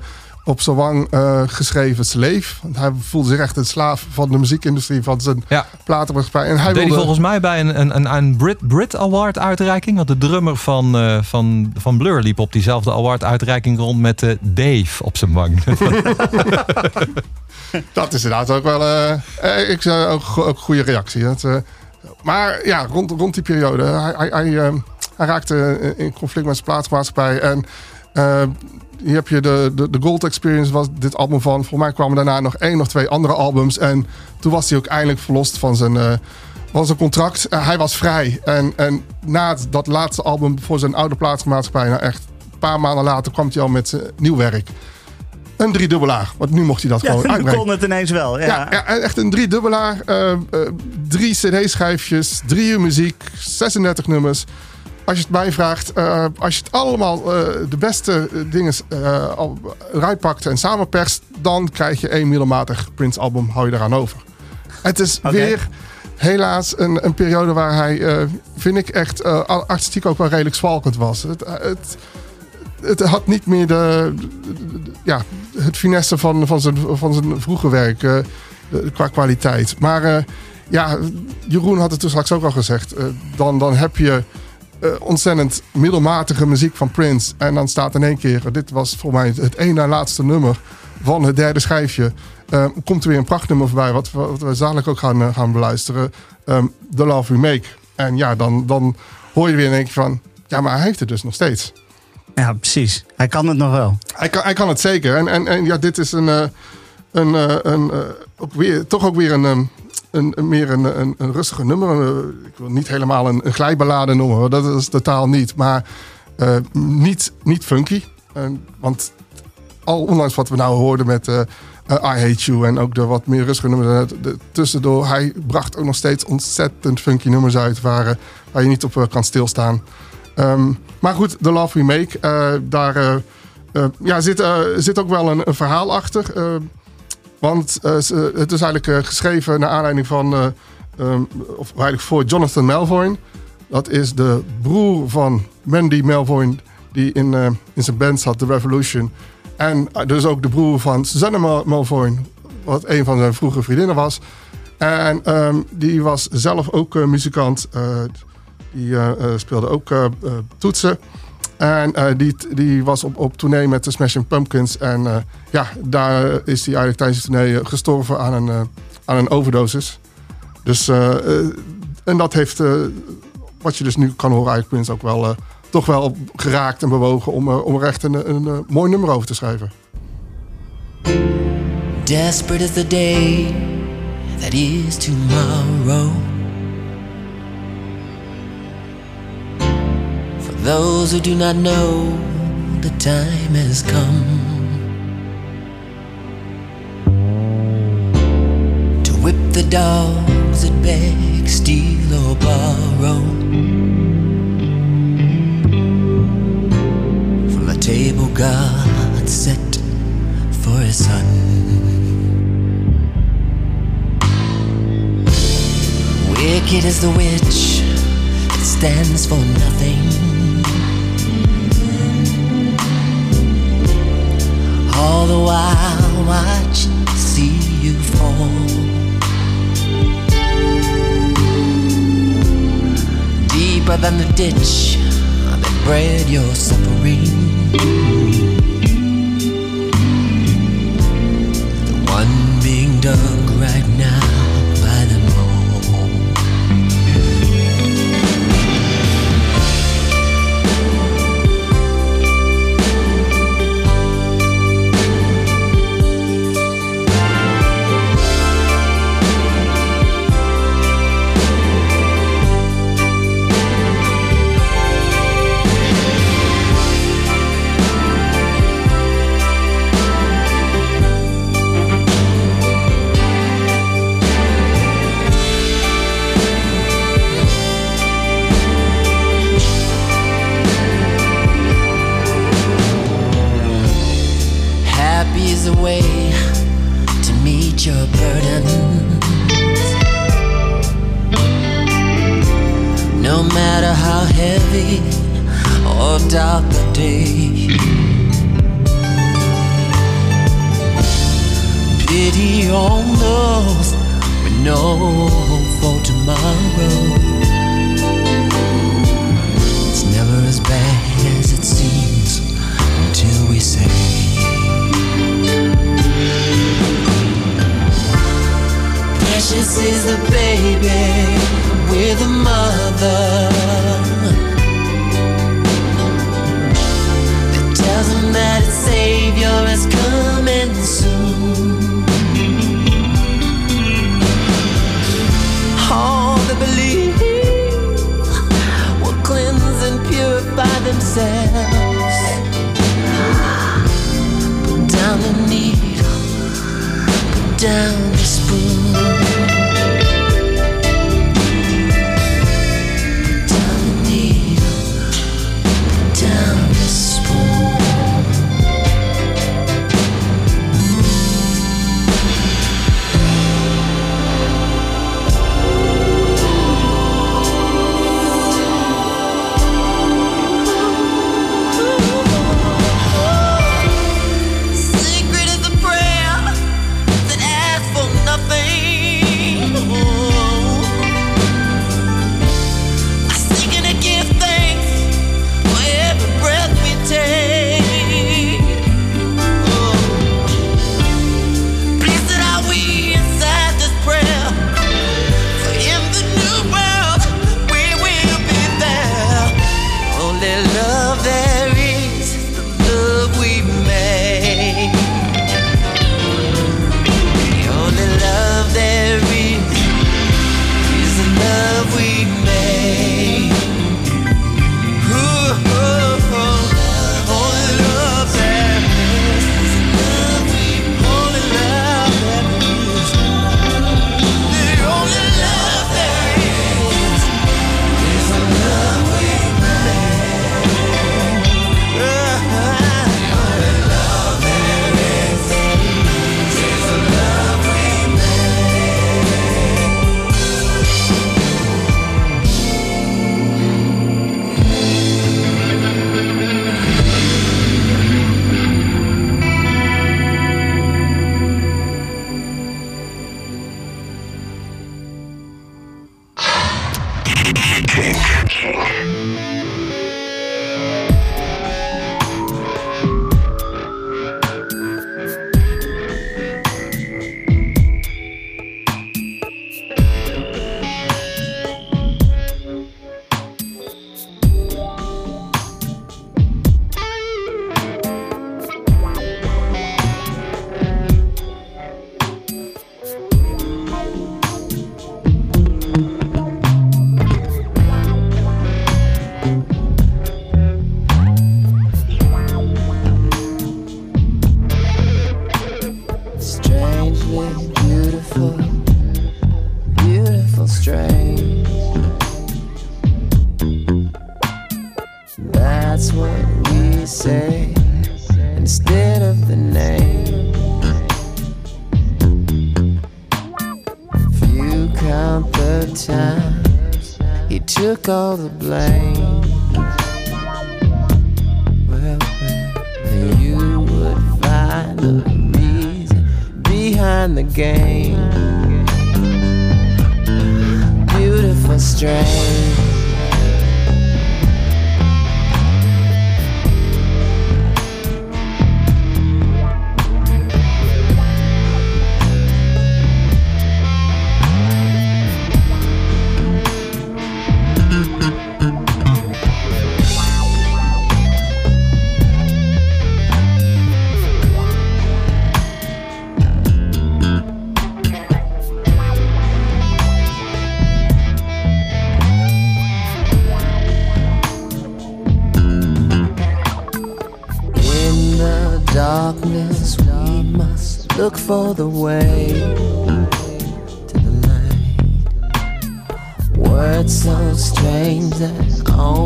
C: op zijn wang eh, geschreven sleef. Want hij voelde zich echt een slaaf van de muziekindustrie, van zijn
F: Ja.
C: platenmaatschappij. En hij
F: Deed hij
C: wilde...
F: volgens mij bij een, een, een, een Brit, Brit Award uitreiking. Want de drummer van, eh, van, van Blur liep op diezelfde award uitreiking rond met eh, Dave op zijn wang.
C: Dat is inderdaad ook wel. eh, ik ook, go- ook goede reactie. Dat, maar ja, rond, rond die periode. Hij, hij, hij, hij raakte in conflict met zijn plaatsmaatschappij. En hier heb je de, de, de Gold Experience, was dit album van. Voor mij kwamen daarna nog één of twee andere albums. En toen was hij ook eindelijk verlost van zijn, van zijn contract. Eh, hij was vrij. En, en na het- dat laatste album voor zijn oude plaatsmaatschappij, nou echt een paar maanden later, kwam hij al met zijn nieuw werk. Een driedubbelaar. Want nu mocht hij dat
B: Ja,
C: gewoon
B: nu
C: uitbrengen.
B: kon het ineens wel. Ja.
C: Ja, ja, echt een driedubbelaar. eh, drie cd-schijfjes, drie uur muziek, 36 nummers. Als je het mij vraagt, eh, als je het allemaal eh, de beste eh, dingen al eruit pakt en samenperst, dan krijg je één middelmatig Prince-album, hou je eraan over. Het is weer helaas een, een periode waar hij, vind ik echt, artistiek ook wel redelijk zwalkend was. Het, het, het had niet meer de, de- de- ja, het finesse van, van, zijn, van zijn vroege werk qua kwaliteit. Maar ja, Jeroen had het toen straks ook al gezegd. dan, dan heb je eh, ontzettend middelmatige muziek van Prince. En dan staat in één keer, dit was voor mij het ene na laatste nummer van het derde schijfje. eh, komt er weer een prachtnummer voorbij, wat, we- wat we zadelijk ook gaan, eh, gaan beluisteren. ehm, The Love We Make. En ja, dan, dan hoor je weer in één keer van, ja, maar hij heeft het dus nog steeds.
B: Ja, precies. Hij kan het nog wel.
C: Hij kan, hij kan het zeker. En, en, en ja, dit is een, eh, een, een, ook weer, toch ook weer een, ehm, een, meer een, een, een rustiger nummer. Eh, ik wil niet helemaal een, een glijballade noemen, dat is totaal niet. Maar eh, niet, niet funky. En- want al ondanks wat we nou hoorden met eh, eh, I Hate You en ook de wat meer rustige nummers eh, tussendoor, hij bracht ook nog steeds ontzettend funky nummers uit waar, eh, waar je niet op eh, kan stilstaan. Ehm, maar goed, The Love We Make, eh, daar eh, eh, ja, zit, eh, zit ook wel een, een verhaal achter. Eh, want eh, ze- het is eigenlijk eh, geschreven naar aanleiding van, eh, ehm, of eigenlijk voor Jonathan Melvoin. Dat is de broer van Mandy Melvoin, die in, eh, in zijn band zat, The Revolution. En eh, dus ook de broer van Susanne Mel- Melvoin, wat een van zijn vroege vriendinnen was. En ehm, die was zelf ook eh, muzikant. eh, die eh, eh, speelde ook eh, eh, toetsen. En eh, die, die was op, op tournee met de Smashing Pumpkins. En eh, ja, daar is hij eigenlijk tijdens de tournee eh, gestorven aan een, aan een overdosis. Dus, en dat heeft, wat je dus nu kan horen, eigenlijk Prince ook wel, toch wel geraakt en bewogen om, om er echt een, een, eh, mooi nummer over te schrijven.
G: Desperate is the day that is tomorrow. Those who do not know, the time has come to whip the dogs that beg, steal, or borrow from the table God set for his son. Wicked is the witch that stands for nothing. All the while, watch, see you fall. Deeper than the ditch that bred your suffering. The one being dug heavy or dark the day. Pity on those with no hope for tomorrow. It's never as bad as it seems until we say. Precious is the baby with a mother savior is coming soon. All that believe will cleanse and purify themselves. Put down the needle, put down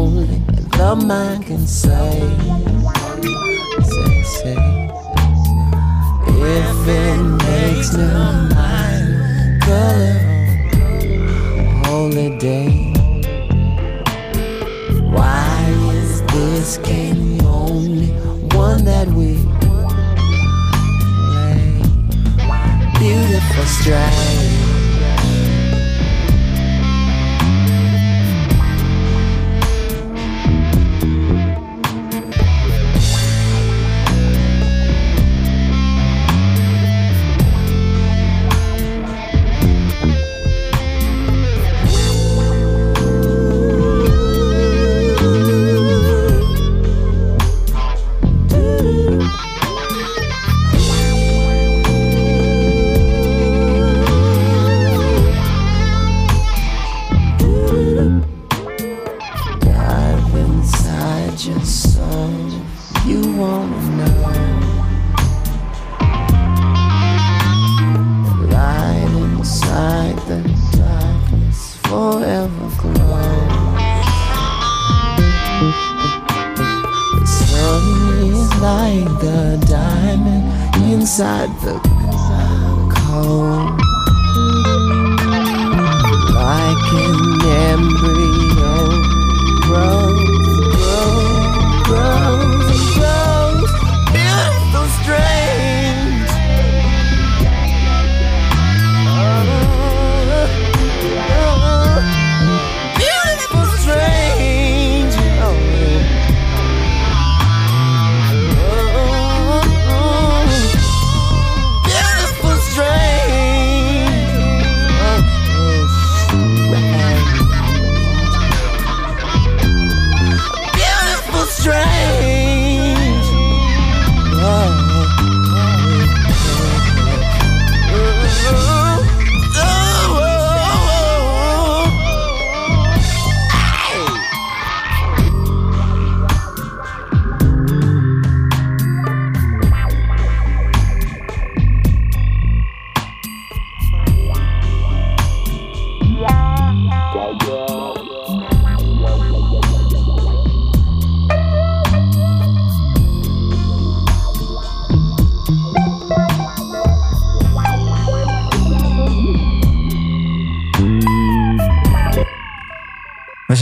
G: only the mind can say. Say, say. If it makes no mind color, holy day. Why is this game the only one that we play? Beautiful strain.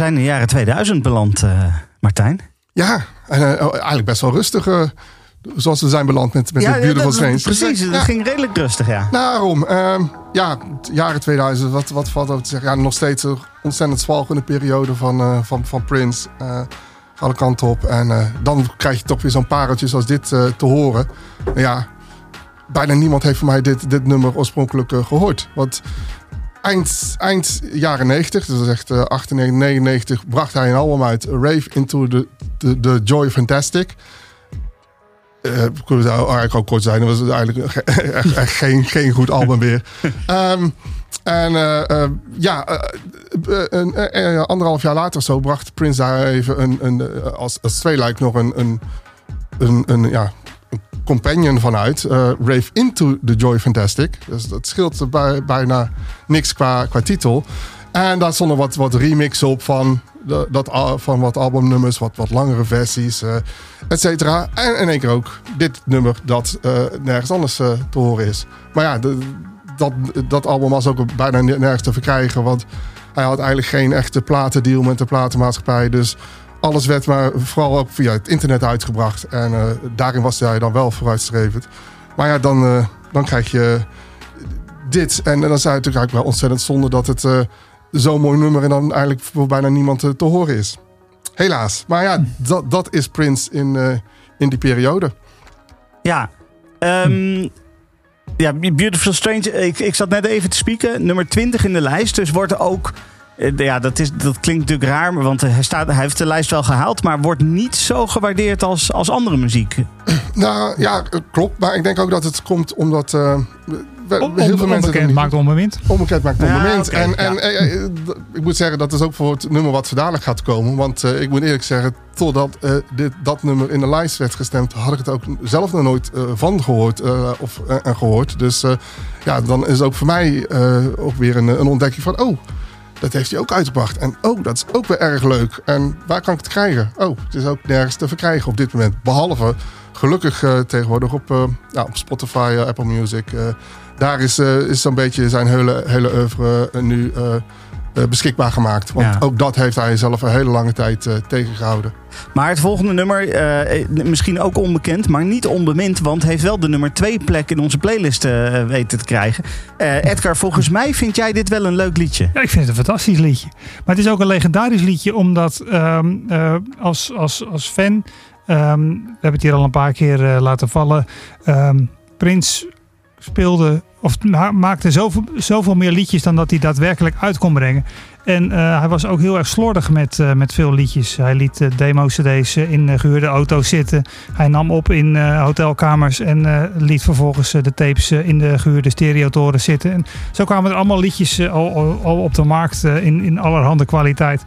B: Zijn in de jaren 2000 beland, eh, Martijn.
C: Ja, en eh, eigenlijk best wel rustig. eh, zoals we zijn beland met, met dit Beautiful Strange.
B: Precies, het
C: Ja.
B: ging redelijk rustig, ja.
C: Daarom, ehm, ja, jaren 2000, wat, wat valt over te zeggen? Ja, nog steeds een ontzettend zwalgende periode van, eh, van, van Prince. alle kanten op. En dan krijg je toch weer zo'n pareltje zoals dit te horen. Nou ja, bijna niemand heeft van mij dit, dit nummer oorspronkelijk eh, gehoord. Want eind, eind jaren 90, dus dat is echt eh 98, 99, bracht hij een album uit. Rave into the, the, the Joy Fantastic. Eh kunnen we eigenlijk ook kort zijn. Dat was eigenlijk ge- echt, echt geen, geen goed album weer. Ehm, en ja, anderhalf jaar later of zo bracht Prince daar even een, een, eh, als, als tweeluik nog een, een, een, een, ja, een companion vanuit. eh Rave into the Joy Fantastic. Dus dat scheelt bij, bijna niks qua, qua titel. En daar stonden wat, wat remixen op van, de- dat, van wat albumnummers, wat, wat langere versies, eh et cetera. En in één keer ook dit nummer dat eh, nergens anders eh, te horen is. Maar ja, dat, dat album was ook bijna nergens te verkrijgen. Want hij had eigenlijk geen echte platendeal met de platenmaatschappij. Dus alles werd maar vooral ook via het internet uitgebracht. En eh, daarin was hij dan wel vooruitstrevend. Maar ja, dan, eh, dan krijg je dit. En, dan zei het natuurlijk wel ontzettend zonde dat het eh, zo'n mooi nummer en dan eigenlijk voor bijna niemand te horen is. Helaas. Maar ja, dat, dat is Prince in, in die periode.
B: Ja. Ehm, ja, Beautiful Strange. Ik, ik zat net even te spieken. Nummer 20 in de lijst. Dus wordt ook... eh, Ja, dat, is, dat klinkt natuurlijk raar, maar want hij, staat, hij heeft de lijst wel gehaald, maar wordt niet zo gewaardeerd als, als andere muziek.
C: Nou ja, klopt. Maar ik denk ook dat het komt omdat eh, we-
D: On-
C: heel veel mensen...
D: onbekend
C: het
D: maakt onbemind.
C: Onbekend maakt
B: Ja,
C: onbemind. en
B: ja.
C: en eh, ik moet zeggen, dat is ook voor het nummer wat zo dadelijk gaat komen. Want eh, ik moet eerlijk zeggen, totdat eh, dit, dat nummer in de lijst werd gestemd... had ik het ook zelf nog nooit eh, van gehoord eh, of, eh, en gehoord. Dus eh, ja, dan is het ook voor mij eh, ook weer een, een ontdekking van... oh, dat heeft hij ook uitgebracht. En oh, dat is ook weer erg leuk. En waar kan ik het krijgen? Oh, het is ook nergens te verkrijgen op dit moment. Behalve gelukkig eh, tegenwoordig op, eh, ja, op Spotify, eh, Apple Music. daar is, is zo'n beetje zijn hele, hele oeuvre nu beschikbaar gemaakt. Want
B: Ja.
C: ook dat heeft hij zelf een hele lange tijd eh, tegengehouden.
B: Maar het volgende nummer, eh, eh, misschien ook onbekend, maar niet onbemind, want heeft wel de nummer 2 plek in onze playlist eh, weten te krijgen. Eh, Edgar, volgens mij vind jij dit wel een leuk liedje.
D: Ja, ik vind het een fantastisch liedje. Maar het is ook een legendarisch liedje, omdat ehm, eh, als, als, als fan, ehm, we hebben het hier al een paar keer eh, laten vallen, ehm Prins speelde of ma- maakte zoveel, zoveel meer liedjes dan dat hij daadwerkelijk uit kon brengen. En eh, hij was ook heel erg slordig met, eh, met veel liedjes. Hij liet eh, demo-cd's eh, in eh, gehuurde auto's zitten. Hij nam op in hotelkamers en liet vervolgens de tapes in de gehuurde stereotoren zitten. En zo kwamen er allemaal liedjes al, al, op de markt in, in allerhande kwaliteit.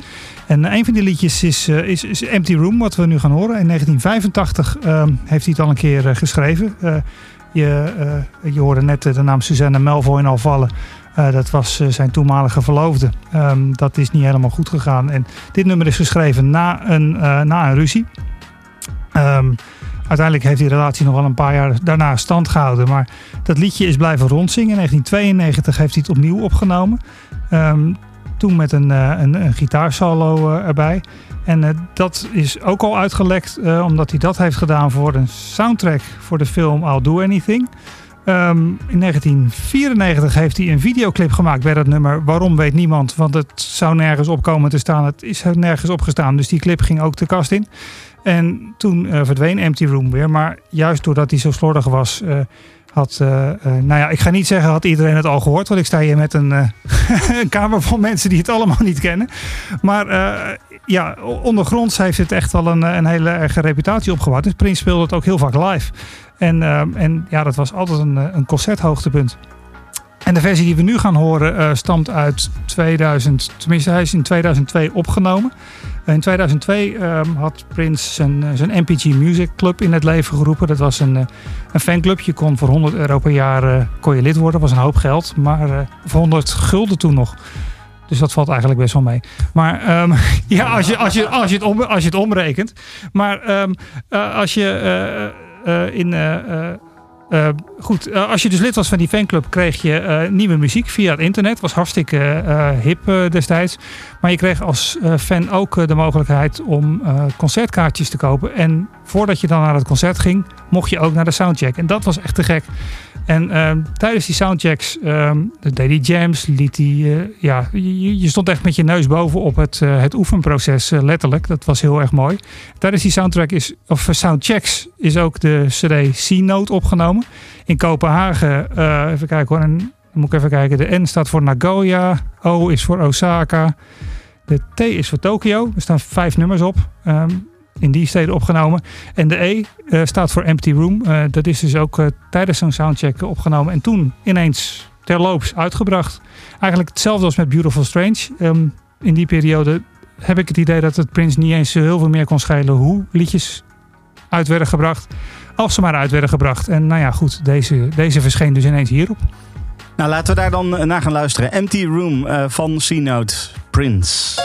D: En een van die liedjes is, is, Empty Room, wat we nu gaan horen. In 1985 ehm, heeft hij het al een keer geschreven. Eh, je, hoorde net eh, de naam Suzanne Melvoin al vallen. Eh, dat was zijn toenmalige verloofde. Ehm, dat is niet helemaal goed gegaan. En dit nummer is geschreven na een, na een ruzie. Ehm, uiteindelijk heeft die relatie nog wel een paar jaar daarna stand gehouden. Maar dat liedje is blijven rondzingen. In 1992 heeft hij het opnieuw opgenomen. Ehm, toen met een, een, een gitaarsolo erbij. En eh, dat is ook al uitgelekt eh, omdat hij dat heeft gedaan voor een soundtrack voor de film I'll Do Anything. Ehm, in 1994 heeft hij een videoclip gemaakt bij dat nummer. Waarom weet niemand, want het zou nergens op komen te staan. Het is er nergens opgestaan, dus die clip ging ook de kast in. En toen eh, verdween Empty Room weer. Maar juist doordat hij zo slordig was, had, eh, eh, nou ja, ik ga niet zeggen had iedereen het al gehoord. Want ik sta hier met een, eh, kamer vol mensen die het allemaal niet kennen. Maar ja, ondergronds heeft het echt wel een, een hele erge reputatie opgebouwd. Dus Prince speelde het ook heel vaak live. En, en ja, dat was altijd een, een concerthoogtepunt. En de versie die we nu gaan horen eh, stamt uit 2000, tenminste hij is in 2002 opgenomen. In 2002 ehm, had Prince zijn, eh, zijn MPG Music Club in het leven geroepen. Dat was een, eh, een fanclub. Je kon voor 100 euro per jaar kon je lid worden. Dat was een hoop geld, maar voor 100 gulden toen nog. Dus dat valt eigenlijk best wel mee. Maar ehm, ja, als je, als, je, als, je het als je het omrekent. Maar ehm, eh, als je in. Eh, goed, eh, als je dus lid was van die fanclub, kreeg je eh, nieuwe muziek via het internet. Was hartstikke hip destijds. Maar je kreeg als fan ook de mogelijkheid om concertkaartjes te kopen. En voordat je dan naar het concert ging, mocht je ook naar de soundcheck. En dat was echt te gek. En ehm, tijdens die soundchecks, ehm de deed jams, liet hij, eh, ja, je, je stond echt met je neus boven op het, eh, het oefenproces, eh, letterlijk. Dat was heel erg mooi. Tijdens die soundtrack is, of soundchecks is ook de CD C-Note opgenomen. In Kopenhagen, even kijken hoor, en, moet ik even kijken. De N staat voor Nagoya, O is voor Osaka, de T is voor Tokio. Er staan vijf nummers op. Ehm, in die steden opgenomen. En de E eh, staat voor Empty Room. Eh, dat is dus ook eh, tijdens zo'n soundcheck opgenomen. En toen ineens terloops uitgebracht. Eigenlijk hetzelfde als met Beautiful Strange. Ehm, in die periode heb ik het idee dat het Prince niet eens heel veel meer kon schelen hoe liedjes uit werden gebracht. Als ze maar uit werden gebracht. En nou ja, goed, deze, deze verscheen dus ineens hierop.
G: Nou, laten we daar dan naar gaan luisteren. Empty Room van C-Note Prince.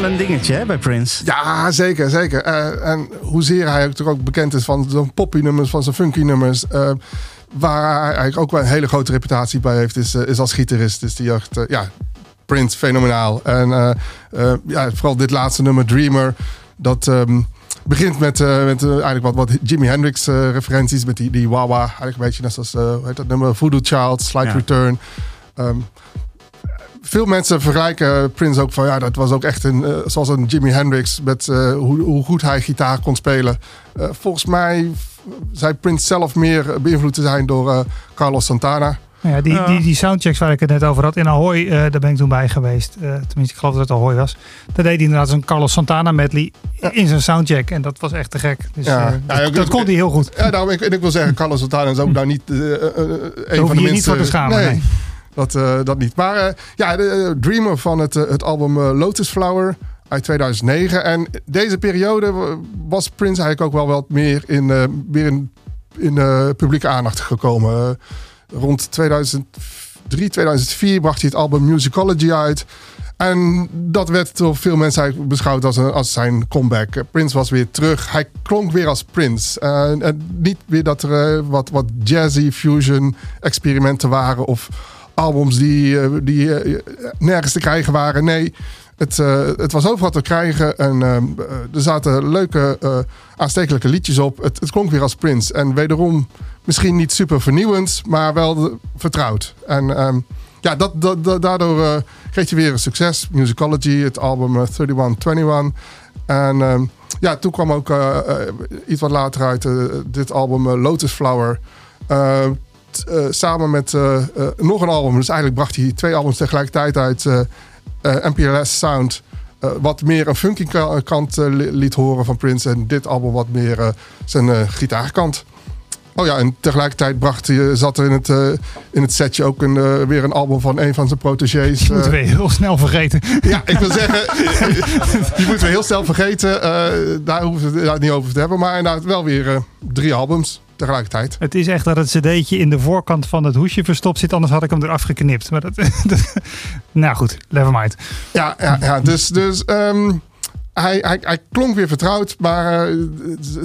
B: Wel een dingetje hè, bij Prince.
C: Ja, zeker, zeker. Eh, en hoezeer hij natuurlijk ook bekend is van zijn poppy nummers, van zijn funky nummers. eh, waar hij eigenlijk ook wel een hele grote reputatie bij heeft, is, eh, is als gitarist. Is die echt, ja, Prince, fenomenaal. En ja, vooral dit laatste nummer, Dreamer, dat ehm, begint met, met eigenlijk wat, wat Jimi Hendrix referenties. Met die, die wah-wah, eigenlijk een beetje net zoals, hoe heet dat nummer, Voodoo Child, Slight
B: Ja.
C: Return. Ehm, veel mensen vergelijken Prince ook van ja, dat was ook echt een, eh, zoals een Jimi Hendrix met eh, hoe, hoe goed hij gitaar kon spelen. Eh, volgens mij zei Prince zelf meer beïnvloed te zijn door eh, Carlos Santana.
D: Nou ja, die. Die, die soundchecks waar ik het net over had in Ahoy, eh, daar ben ik toen bij geweest. Eh, tenminste, ik geloof dat het Ahoy was. Daar deed hij inderdaad zo'n Carlos Santana medley in zijn soundcheck. En dat was echt te gek. Dus
C: Ja.
D: eh,
C: Ja,
D: dat, dat kon hij heel goed.
C: Ja, daarom, ik, en ik wil zeggen, Carlos Santana is ook nou niet eh, eh, eh, een van
D: je
C: de
D: je
C: minste...
D: niet voor te schamen, nee.
C: Dat, eh, dat niet. Maar eh, ja, de eh, Dreamer van het, het album Lotus Flower uit 2009. En deze periode was Prince eigenlijk ook wel wat meer in, weer in, in publieke aandacht gekomen. Rond 2003, 2004 bracht hij het album Musicology uit. En dat werd door veel mensen eigenlijk beschouwd als, als zijn comeback. Prince was weer terug. Hij klonk weer als Prince. En niet weer dat er wat, wat jazzy fusion experimenten waren. Of albums die, eh, die eh, nergens te krijgen waren. Nee, het, eh, het was overal te krijgen. En er zaten leuke, aanstekelijke liedjes op. Het, het klonk weer als Prince. En wederom misschien niet super vernieuwend, maar wel vertrouwd. En ehm, ja, dat, daardoor kreeg hij weer een succes. Musicology, het album eh, 3121. En ehm, ja, toen kwam ook iets wat later uit dit album Lotus Flower. Eh, samen met eh, eh, nog een album. Dus eigenlijk bracht hij twee albums tegelijkertijd uit. MPLS Sound. wat meer een funky ka- kant li- liet horen van Prince. En dit album wat meer zijn gitaarkant. Oh ja, en tegelijkertijd bracht hij, eh, zat er in het, eh, in het setje ook een, eh, weer een album van een van zijn protégés.
D: Die moeten we heel snel vergeten.
C: ja, ik wil zeggen, die moeten we heel snel vergeten. Daar hoeven we het niet over te hebben. Maar inderdaad wel weer drie albums tegelijkertijd.
D: Het is echt dat het cd'tje in de voorkant van het hoesje verstopt zit. Anders had ik hem eraf geknipt. Maar dat, dat- nou goed, never mind.
C: Ja, ja, ja dus, dus ehm, hij, hij, klonk weer vertrouwd. Maar eh,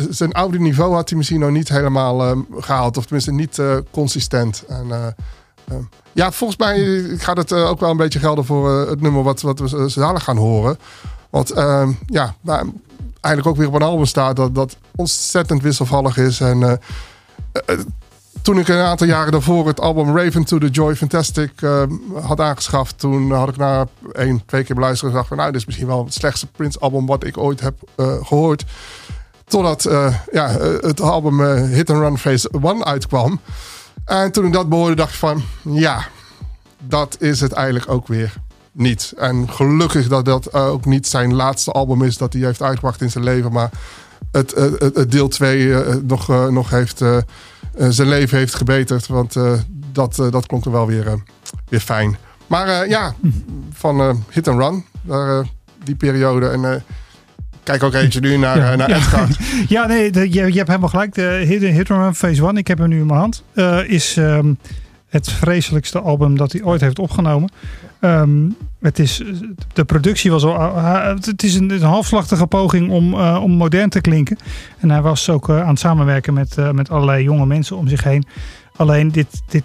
C: zijn oude niveau had hij misschien nog niet helemaal ehm, gehaald. Of tenminste niet eh, consistent. En, eh, ja, volgens mij gaat het eh, ook wel een beetje gelden voor eh, het nummer wat, wat we dadelijk gaan horen. Ehm, ja, eigenlijk ook weer op een album staat dat, dat ontzettend wisselvallig is. En eh, eh, toen ik een aantal jaren daarvoor het album Raven to the Joy Fantastic eh, had aangeschaft, toen had ik na één, twee keer beluisterd en dacht van nou, dit is misschien wel het slechtste Prince album wat ik ooit heb eh, gehoord. Totdat eh, ja, eh, het album Hit and Run Phase 1 uitkwam. En toen ik dat behoorde, dacht ik van ja, dat is het eigenlijk ook weer niet. En gelukkig dat dat ook niet zijn laatste album is dat hij heeft uitgebracht in zijn leven, maar het, deel 2 nog, nog heeft, zijn leven heeft gebeterd. Want eh, dat, eh, dat klonk er wel weer, eh, weer fijn. Maar eh, ja, van eh, Hit and Run, daar, eh, die periode. En eh, kijk ook eentje nu naar,
D: Ja,
C: eh, naar
D: ja.
C: Edgar.
D: Ja, nee, de- je, je hebt helemaal gelijk. De Hit, Hit and Run Phase 1, ik heb hem nu in mijn hand, eh, is ehm, het vreselijkste album dat hij ooit heeft opgenomen. Ehm, het is, de productie was al. eh, het is een, een halfslachtige poging om, eh, om modern te klinken. En hij was ook eh, aan het samenwerken met, eh, met allerlei jonge mensen om zich heen. Alleen dit, dit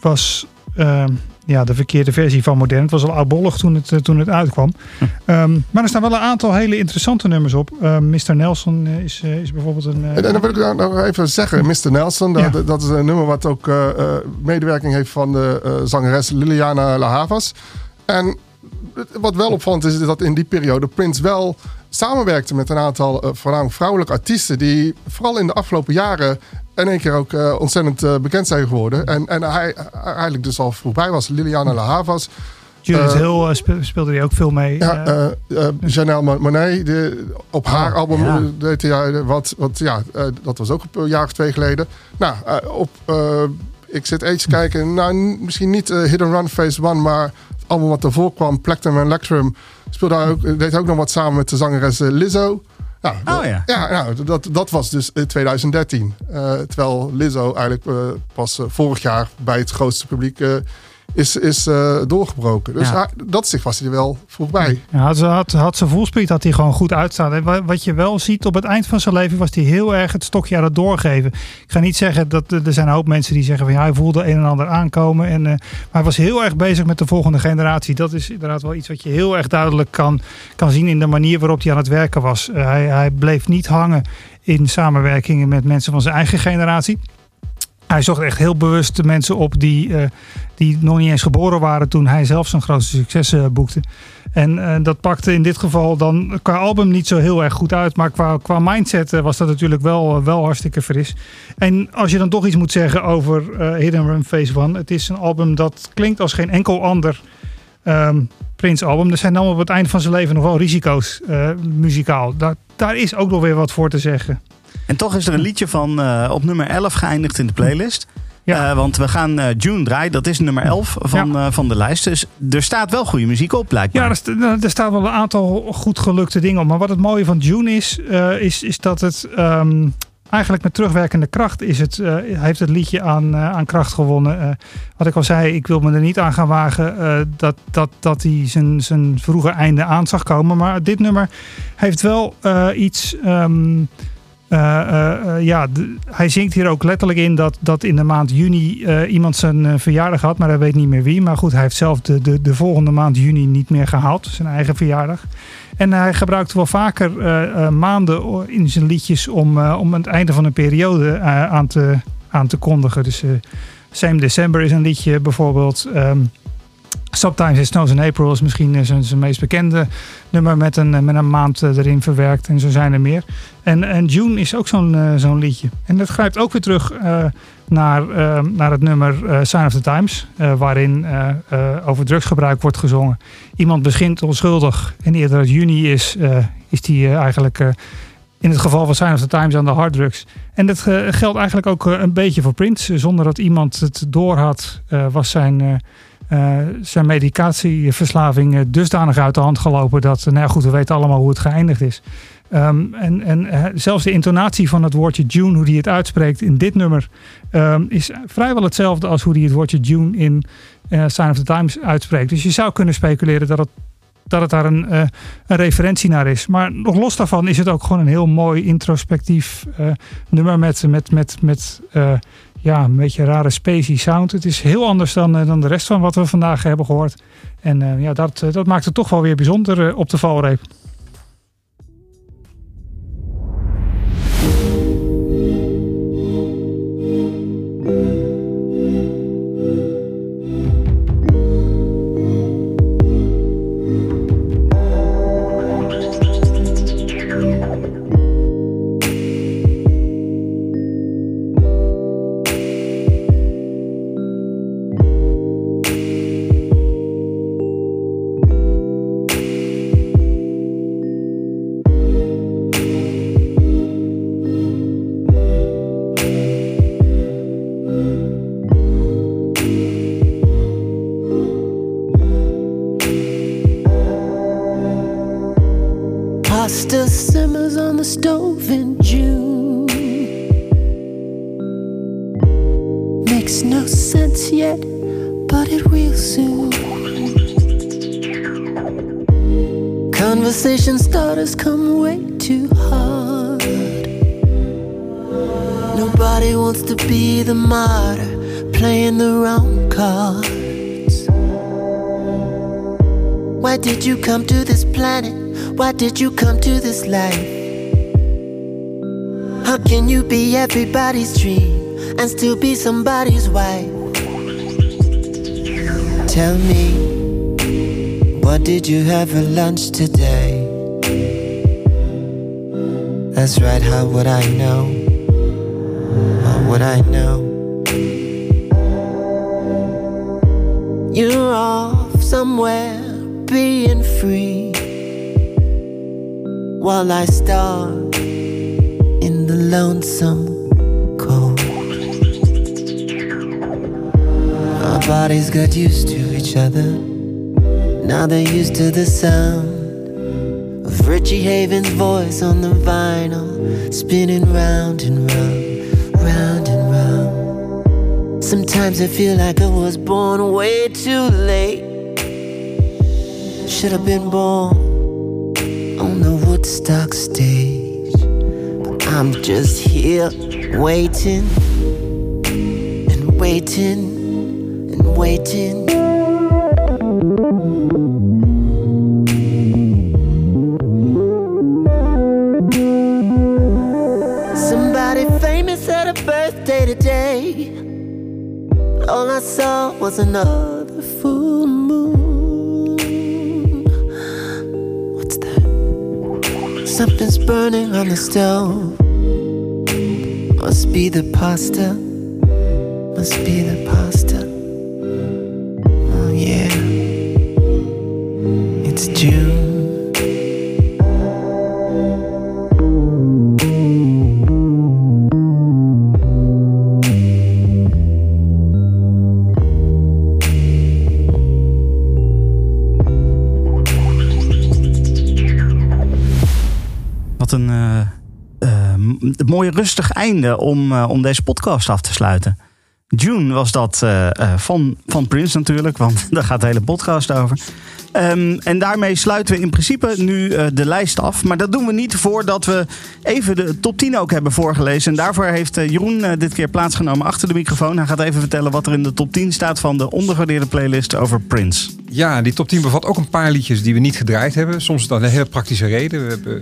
D: was ehm, ja, de verkeerde versie van modern. Het was al oudbollig toen het, toen het uitkwam. Ehm, maar er staan wel een aantal hele interessante nummers op. Ehm, Mr. Nelson is, is bijvoorbeeld een. eh,
C: En, dan wil ik nou nog even zeggen, Mr. Nelson, dat,
D: Ja.
C: dat is een nummer wat ook eh, eh, medewerking heeft van de eh, zangeres Liliana La Havas. En wat wel opvallend is, is dat in die periode Prince wel samenwerkte met een aantal eh, voornamelijk vrouwelijke artiesten die vooral in de afgelopen jaren in één keer ook eh, ontzettend eh, bekend zijn geworden. En, en hij eigenlijk dus al voorbij was. Liliana La Havas,
D: Judith Hill spe- speelde hij ook veel mee.
C: ja, Janelle Monet, de, op haar album
B: ja.
C: deed hij wat, wat ja, dat was ook een jaar of twee geleden. Nou, op, ik zit eens kijken, nou, misschien niet and Run Phase 1, maar album wat ervoor kwam, Plectrum and Electrum, speelde hij ook, deed ook nog wat samen met de zangeres eh, Lizzo. Nou,
B: Oh ja.
C: ja, nou, dat, dat was dus in 2013. Eh, terwijl Lizzo eigenlijk eh, pas eh, vorig jaar bij het grootste publiek eh, is, is eh, doorgebroken. Dus
B: Ja.
C: dat zich was hij er wel voorbij.
D: Ja, had, ze- had, had zijn voelspriet had hij gewoon goed uitstaan. En wa- wat je wel ziet op het eind van zijn leven was hij heel erg het stokje aan het doorgeven. Ik ga niet zeggen dat er zijn een hoop mensen die zeggen van ja, hij voelde een en ander aankomen. En, eh, maar hij was heel erg bezig met de volgende generatie. Dat is inderdaad wel iets wat je heel erg duidelijk kan, kan zien in de manier waarop hij aan het werken was. Eh, hij, hij bleef niet hangen in samenwerkingen met mensen van zijn eigen generatie. Hij zocht echt heel bewust mensen op die, eh, die nog niet eens geboren waren toen hij zelf zijn grootste successen boekte. En eh, dat pakte in dit geval dan qua album niet zo heel erg goed uit. Maar qua, qua mindset eh, was dat natuurlijk wel, eh, wel hartstikke fris. En als je dan toch iets moet zeggen over eh, Hidden Run Phase One. Het is een album dat klinkt als geen enkel ander ehm Prince album. Er zijn dan op het einde van zijn leven nog wel risico's eh, muzikaal. Daar, daar is ook nog weer wat voor te zeggen.
B: En toch is er een liedje van eh, op nummer 11 geëindigd in de playlist.
D: Ja.
B: Eh, want we gaan eh, June draaien, dat is nummer 11 van, van de lijst. Dus er staat wel goede muziek op, blijkbaar.
D: Ja, er, nou, er staan wel een aantal goed gelukte dingen op. Maar wat het mooie van June is, is, is dat het ehm, eigenlijk met terugwerkende kracht is het, heeft het liedje aan, aan kracht gewonnen. Wat ik al zei, ik wil me er niet aan gaan wagen dat, dat, dat hij zijn, zijn vroege einde aan zag komen. Maar dit nummer heeft wel iets. ehm, eh, eh, eh, ja, de- hij zingt hier ook letterlijk in dat, dat in de maand juni eh, iemand zijn eh, verjaardag had, maar hij weet niet meer wie. Maar goed, hij heeft zelf de, de, de volgende maand juni niet meer gehaald, zijn eigen verjaardag. En hij gebruikt wel vaker eh, eh, maanden in zijn liedjes om, eh, om het einde van een periode eh, aan, te, aan te kondigen. Dus eh, Same December is een liedje bijvoorbeeld. Ehm, Sometimes It Snows in April is misschien eh, zijn, zijn meest bekende nummer met een, eh, met een maand eh, erin verwerkt. En zo zijn er meer. En, en June is ook zo'n zo'n liedje. En dat grijpt ook weer terug naar, naar het nummer Sign of the Times. waarin over drugsgebruik wordt gezongen. Iemand begint onschuldig en eerder het juni is, is die eigenlijk... in het geval van Sign of the Times aan de harddrugs. En dat geldt eigenlijk ook een beetje voor Prince. Zonder dat iemand het doorhad, eh was zijn, eh, zijn medicatieverslaving eh, dusdanig uit de hand gelopen dat, eh, nou ja, goed, we weten allemaal hoe het geëindigd is. Ehm, en en zelfs de intonatie van het woordje June, hoe hij het uitspreekt in dit nummer, ehm, is vrijwel hetzelfde als hoe hij het woordje June in Sign of the Times uitspreekt. Dus je zou kunnen speculeren dat het, dat het daar een, een referentie naar is. Maar nog los daarvan is het ook gewoon een heel mooi introspectief nummer met, met, met, met ja, een beetje een rare spacey sound. Het is heel anders dan, eh, dan de rest van wat we vandaag hebben gehoord. En eh, ja, dat, eh, dat maakt het toch wel weer bijzonder op de valreep.
G: Did you come to this planet? Why did you come to this life? How can you be everybody's dream and still be somebody's wife? Tell me, what did you have for lunch today? That's right, how would I know? How would I know? You're off somewhere being free while I starve in the lonesome cold. Our bodies got used to each other. Now they're used to the sound of Richie Haven's voice on the vinyl, spinning round and round, round and round. Sometimes I feel like I was born way too late. Should have been born on the Woodstock stage. But I'm just here waiting and waiting and waiting. Somebody famous had a birthday today. But all I saw was another Something's burning on the stove. Must be the pasta. Must be the
B: rustig einde om, eh, om deze podcast af te sluiten. June was dat eh, eh, van, van Prince natuurlijk, want daar gaat de hele podcast over. Ehm, en daarmee sluiten we in principe nu de lijst af. Maar dat doen we niet voordat we even de top 10 ook hebben voorgelezen. En daarvoor heeft Jeroen dit keer plaatsgenomen achter de microfoon. Hij gaat even vertellen wat er in de top 10 staat van de ondergewaardeerde playlist over Prince.
E: Ja, die top 10 bevat ook een paar liedjes die we niet gedraaid hebben. Soms is dat een hele praktische reden. We hebben,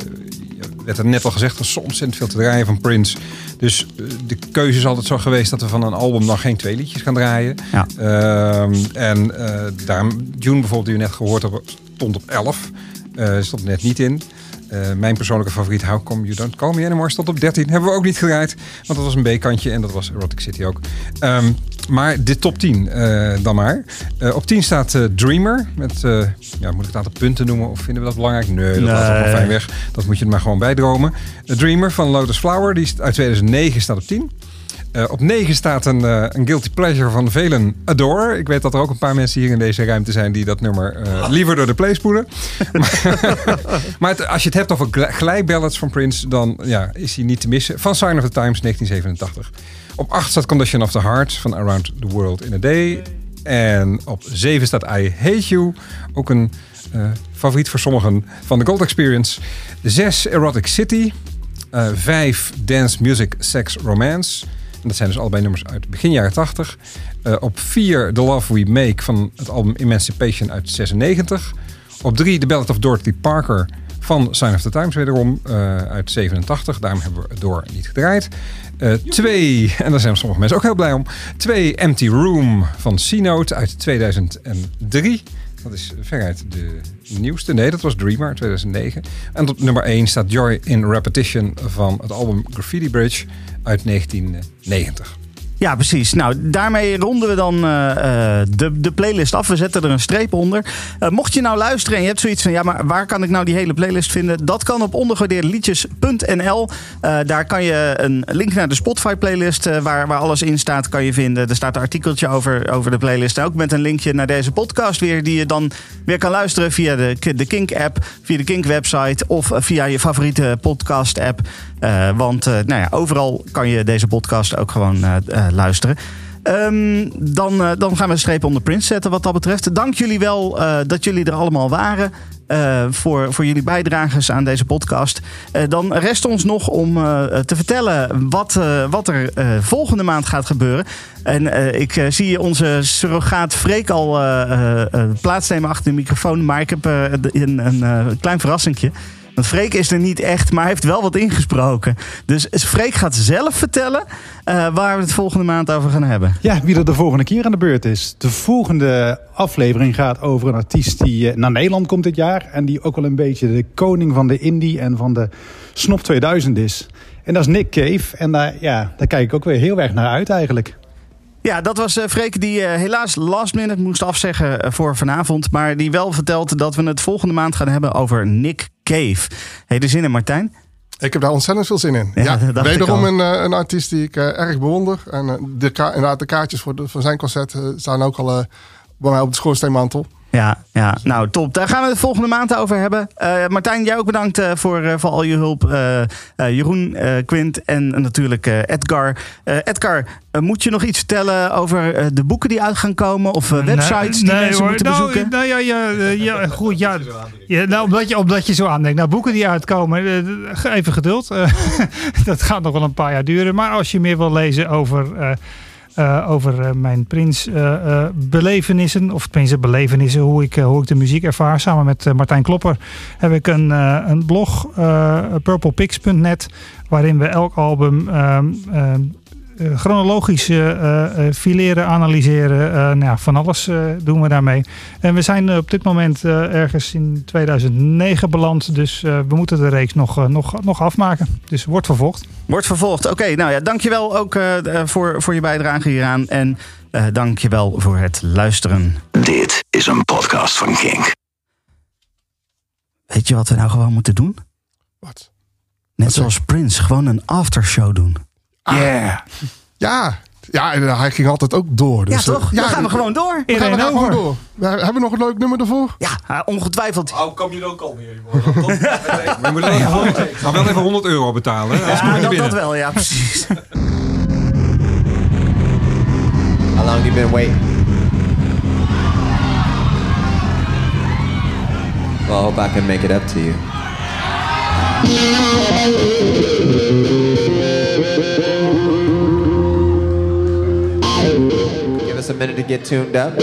E: werd er net al gezegd, er is zo ontzettend veel te draaien van Prince. Dus eh, de keuze is altijd zo geweest dat we van een album dan geen twee liedjes gaan draaien.
B: Ja.
E: Ehm, en daarom, June bijvoorbeeld, die we net gehoord hebben, stond op 11. Eh stond net niet in. Eh, mijn persoonlijke favoriet, How Come You Don't Call Me Anymore, stond op 13. Hebben we ook niet gedraaid, want dat was een B-kantje en dat was Erotic City ook. Ehm, maar de top 10 eh, dan maar. Eh, op 10 staat Dreamer. Met, ja, moet ik het aantal punten noemen of vinden we dat belangrijk? Nee, dat laat
B: Nee.
E: wel fijn weg. Dat moet je er maar gewoon bijdromen. Dreamer van Lotus Flower, die is uit 2009 staat op 10. Eh, op 9 staat een, eh, een guilty pleasure van velen, Adore. Ik weet dat er ook een paar mensen hier in deze ruimte zijn die dat nummer eh, liever door de play spoelen. maar het- als je het hebt over gl- glijballads van Prince, dan ja, is hij niet te missen. Van Sign of the Times 1987. Op 8 staat Condition of the Heart van Around the World in a Day. En op 7 staat I Hate You. Ook een favoriet voor sommigen van de Gold Experience. 6 Erotic City. Eh, vijf Dance Music Sex Romance. Dat zijn dus allebei nummers uit begin jaren 80. Eh, op vier The Love We Make van het album Emancipation uit 96. Op drie The Ballad of Dorothy Parker van Sign of the Times wederom eh, uit 87. Daarom hebben we het door niet gedraaid. Eh, twee, en daar zijn sommige mensen ook heel blij om. Twee Empty Room van C-Note uit 2003. Dat is veruit de nieuwste. Nee, dat was Dreamer uit 2009. En op nummer 1 staat Joy in Repetition van het album Graffiti Bridge uit 1990.
B: Ja, precies. Nou, daarmee ronden we dan eh, eh, de, de playlist af. We zetten er een streep onder. Eh, mocht je nou luisteren en je hebt zoiets van... ja, maar waar kan ik nou die hele playlist vinden? Dat kan op ondergewaardeerdeliedjes.nl. Daar kan je een link naar de Spotify-playlist... waar, waar alles in staat, kan je vinden. Er staat een artikeltje over, over de playlist. Ook met een linkje naar deze podcast weer... die je dan weer kan luisteren via de, de Kink-app... via de Kink-website of via je favoriete podcast-app. Eh, want eh, nou ja, overal kan je deze podcast ook gewoon eh, luisteren. Ehm, dan, dan gaan we een streep onder Prince zetten wat dat betreft. Dank jullie wel dat jullie er allemaal waren. voor, voor jullie bijdrages aan deze podcast. Dan rest ons nog om te vertellen wat, wat er volgende maand gaat gebeuren. En ik zie onze surrogaat Freek al plaatsnemen achter de microfoon. Maar ik heb een, een klein verrassingje. Want Freek is er niet echt, maar hij heeft wel wat ingesproken. Dus Freek gaat zelf vertellen eh, waar we het volgende maand over gaan hebben.
J: Ja, wie er de volgende keer aan de beurt is. De volgende aflevering gaat over een artiest die eh, naar Nederland komt dit jaar. En die ook wel een beetje de koning van de indie en van de Snop 2000 is. En dat is Nick Cave. En daar, ja, daar kijk ik ook weer heel erg naar uit eigenlijk.
B: Ja, dat was eh, Freek die helaas last minute moest afzeggen voor vanavond. Maar die wel vertelt dat we het volgende maand gaan hebben over Nick Cave. Heb je er zin in, Martijn?
C: Ik heb daar ontzettend veel zin in.
B: Ja,
C: Ja, wederom een, eh, een artiest die ik eh, erg bewonder. En eh, de, inderdaad, de kaartjes voor, de, voor zijn concert staan ook al bij mij op de schoorsteenmantel.
B: Ja, ja, nou top. Daar gaan we het volgende maand over hebben. Eh, Martijn, jij ook bedankt eh, voor, eh, voor al je hulp. Jeroen, Quint en natuurlijk Edgar. Edgar, moet je nog iets vertellen over de boeken die uit gaan komen? Of websites die mensen
D: hoor.
B: moeten
D: nou,
B: bezoeken?
D: Nou ja, ja, ja goed. Ja, ja, nou, omdat, je, omdat je zo aandenkt. Nou, boeken die uitkomen, even geduld. Dat gaat nog wel een paar jaar duren. Maar als je meer wil lezen over, eh, over eh, mijn Prins eh, belevenissen, of tenminste belevenissen, hoe ik, hoe ik de muziek ervaar. Samen met Martijn Klopper heb ik een, een blog, purplepix.net, waarin we elk album ehm, ehm, eh, chronologisch eh, eh, eh, fileren, analyseren. eh, nou ja, van alles eh, doen we daarmee. En we zijn eh, op dit moment eh, ergens in 2009 beland. Dus eh, we moeten de reeks nog, eh, nog, nog afmaken. Dus wordt vervolgd.
B: Wordt vervolgd. Oké, nou ja, dankjewel ook eh, eh, voor, voor je bijdrage hieraan. En eh dankjewel voor het luisteren.
A: Dit is een podcast van Kink.
B: Weet je wat we nou gewoon moeten doen?
C: Wat?
B: Net zoals Prince, gewoon een aftershow doen.
C: Yeah. Ja. Ja, en hij ging altijd ook door. Dus,
B: ja, toch?
C: eh,
B: Dan gaan we gewoon door.
C: we gaan, we gaan gewoon door. We hebben we nog een leuk nummer ervoor?
B: Ja, eh, ongetwijfeld.
F: Oh, kom je ook al meer?
E: Maar je moet wel even 100, maar wel even 100 euro betalen. hè?
B: Ja, dat, wel, ja, precies.
G: How long you been waiting? Well, I hope I can make it up to you. Us a minute to get tuned up.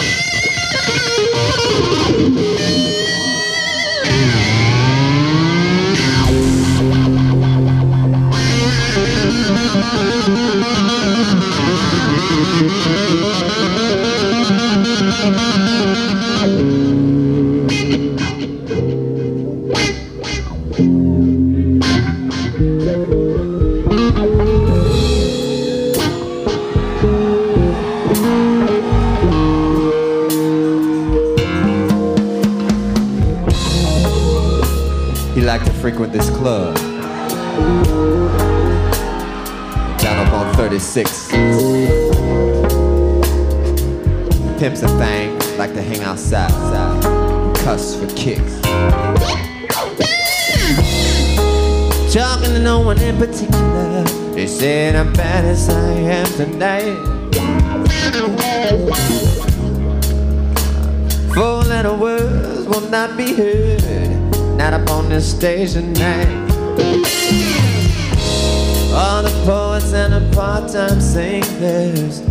G: Frequent this club. Down up on 36. Pimps and things like to hang outside, outside, cuss for kicks. Talking to no one in particular. They said I'm bad as I am tonight. Four letter words will not be heard. Not upon this station night. All the poets and the part-time singers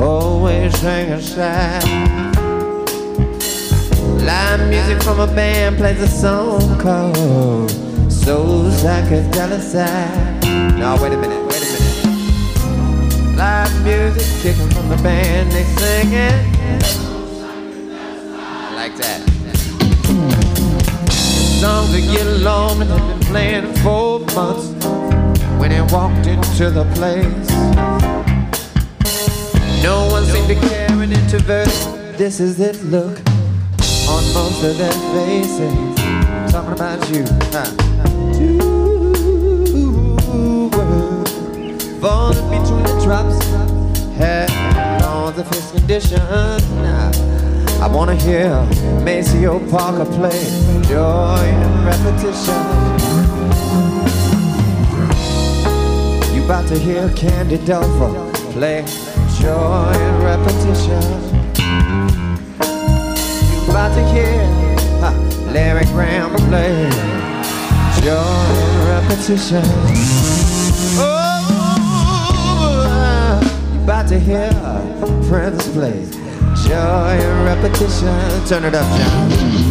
G: always hang aside. Live music from a band plays a song called So Psychedelic Side. No, wait a minute, wait a minute. Live music kicking from the band, they sing it. Songs that get along and have been playing for months when he walked into the place. No one seemed to care an introvert. This is it look on most of their faces. Talking about you, huh? Two words falling between the drops. Head on the fifth condition. I wanna hear Maceo Parker play joy and repetition. You about to hear Candy Dulfer play joy and repetition. You about to hear huh, Larry Graham play joy and repetition. Oh, you about to hear Prince play joy repetition. Turn it up, John.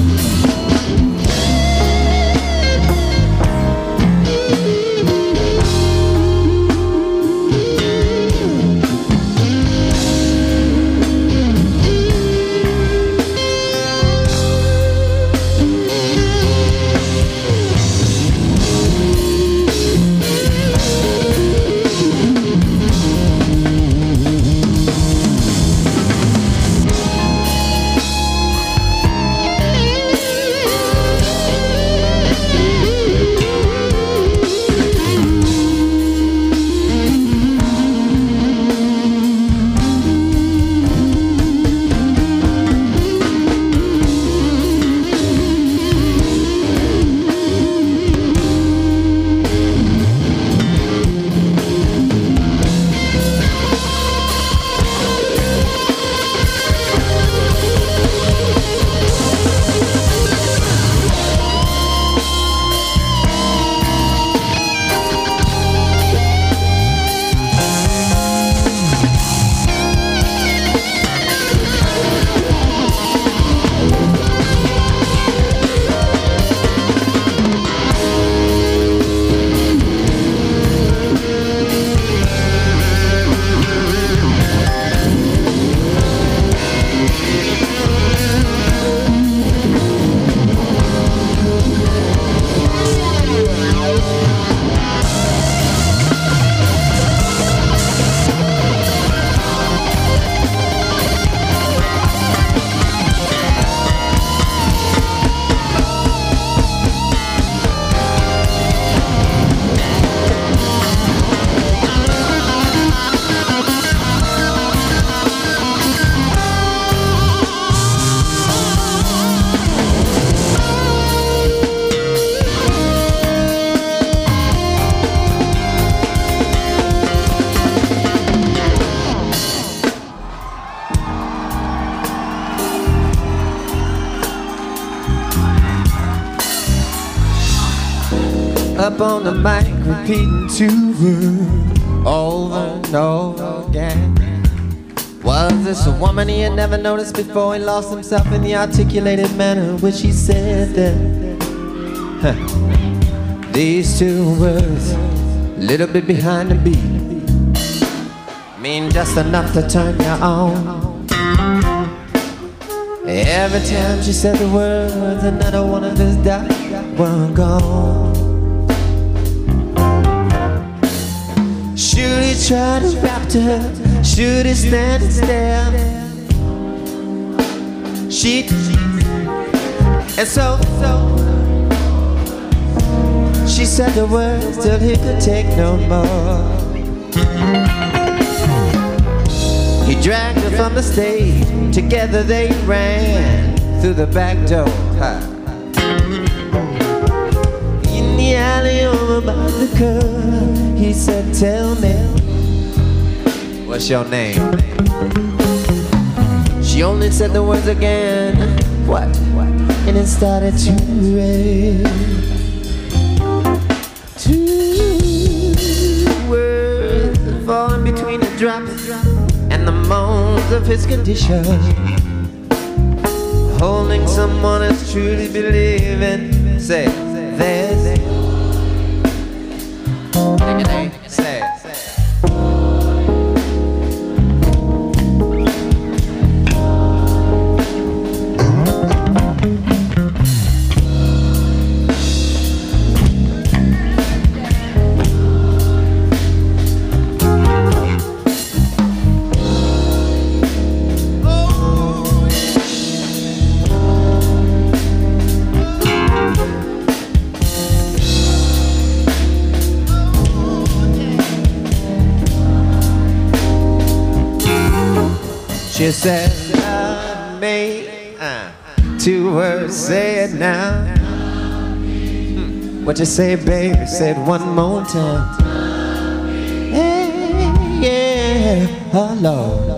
G: Up on the mic, repeating two words over and over again. Was this a woman he had never noticed before? He lost himself in the articulated manner in which he said them. These two words, a little bit behind the beat, mean just enough to turn you on. Every time she said the words, another one of his doubts were gone. Should he try to rapture her? Should he stand and stare? She and so, so she said the words till he could take no more. He dragged her from the stage. Together they ran through the back door. Ha. In the alley over by the curb, he said, Tell me, what's your name? She only said the words again. What? And it started to rain. Two words falling between the drops and the moans of his condition. Holding someone is truly believing. Say, She said, love me. Uh, two words, say it now. Hmm. What you say, baby? Say it one more time. Hey, yeah, hello.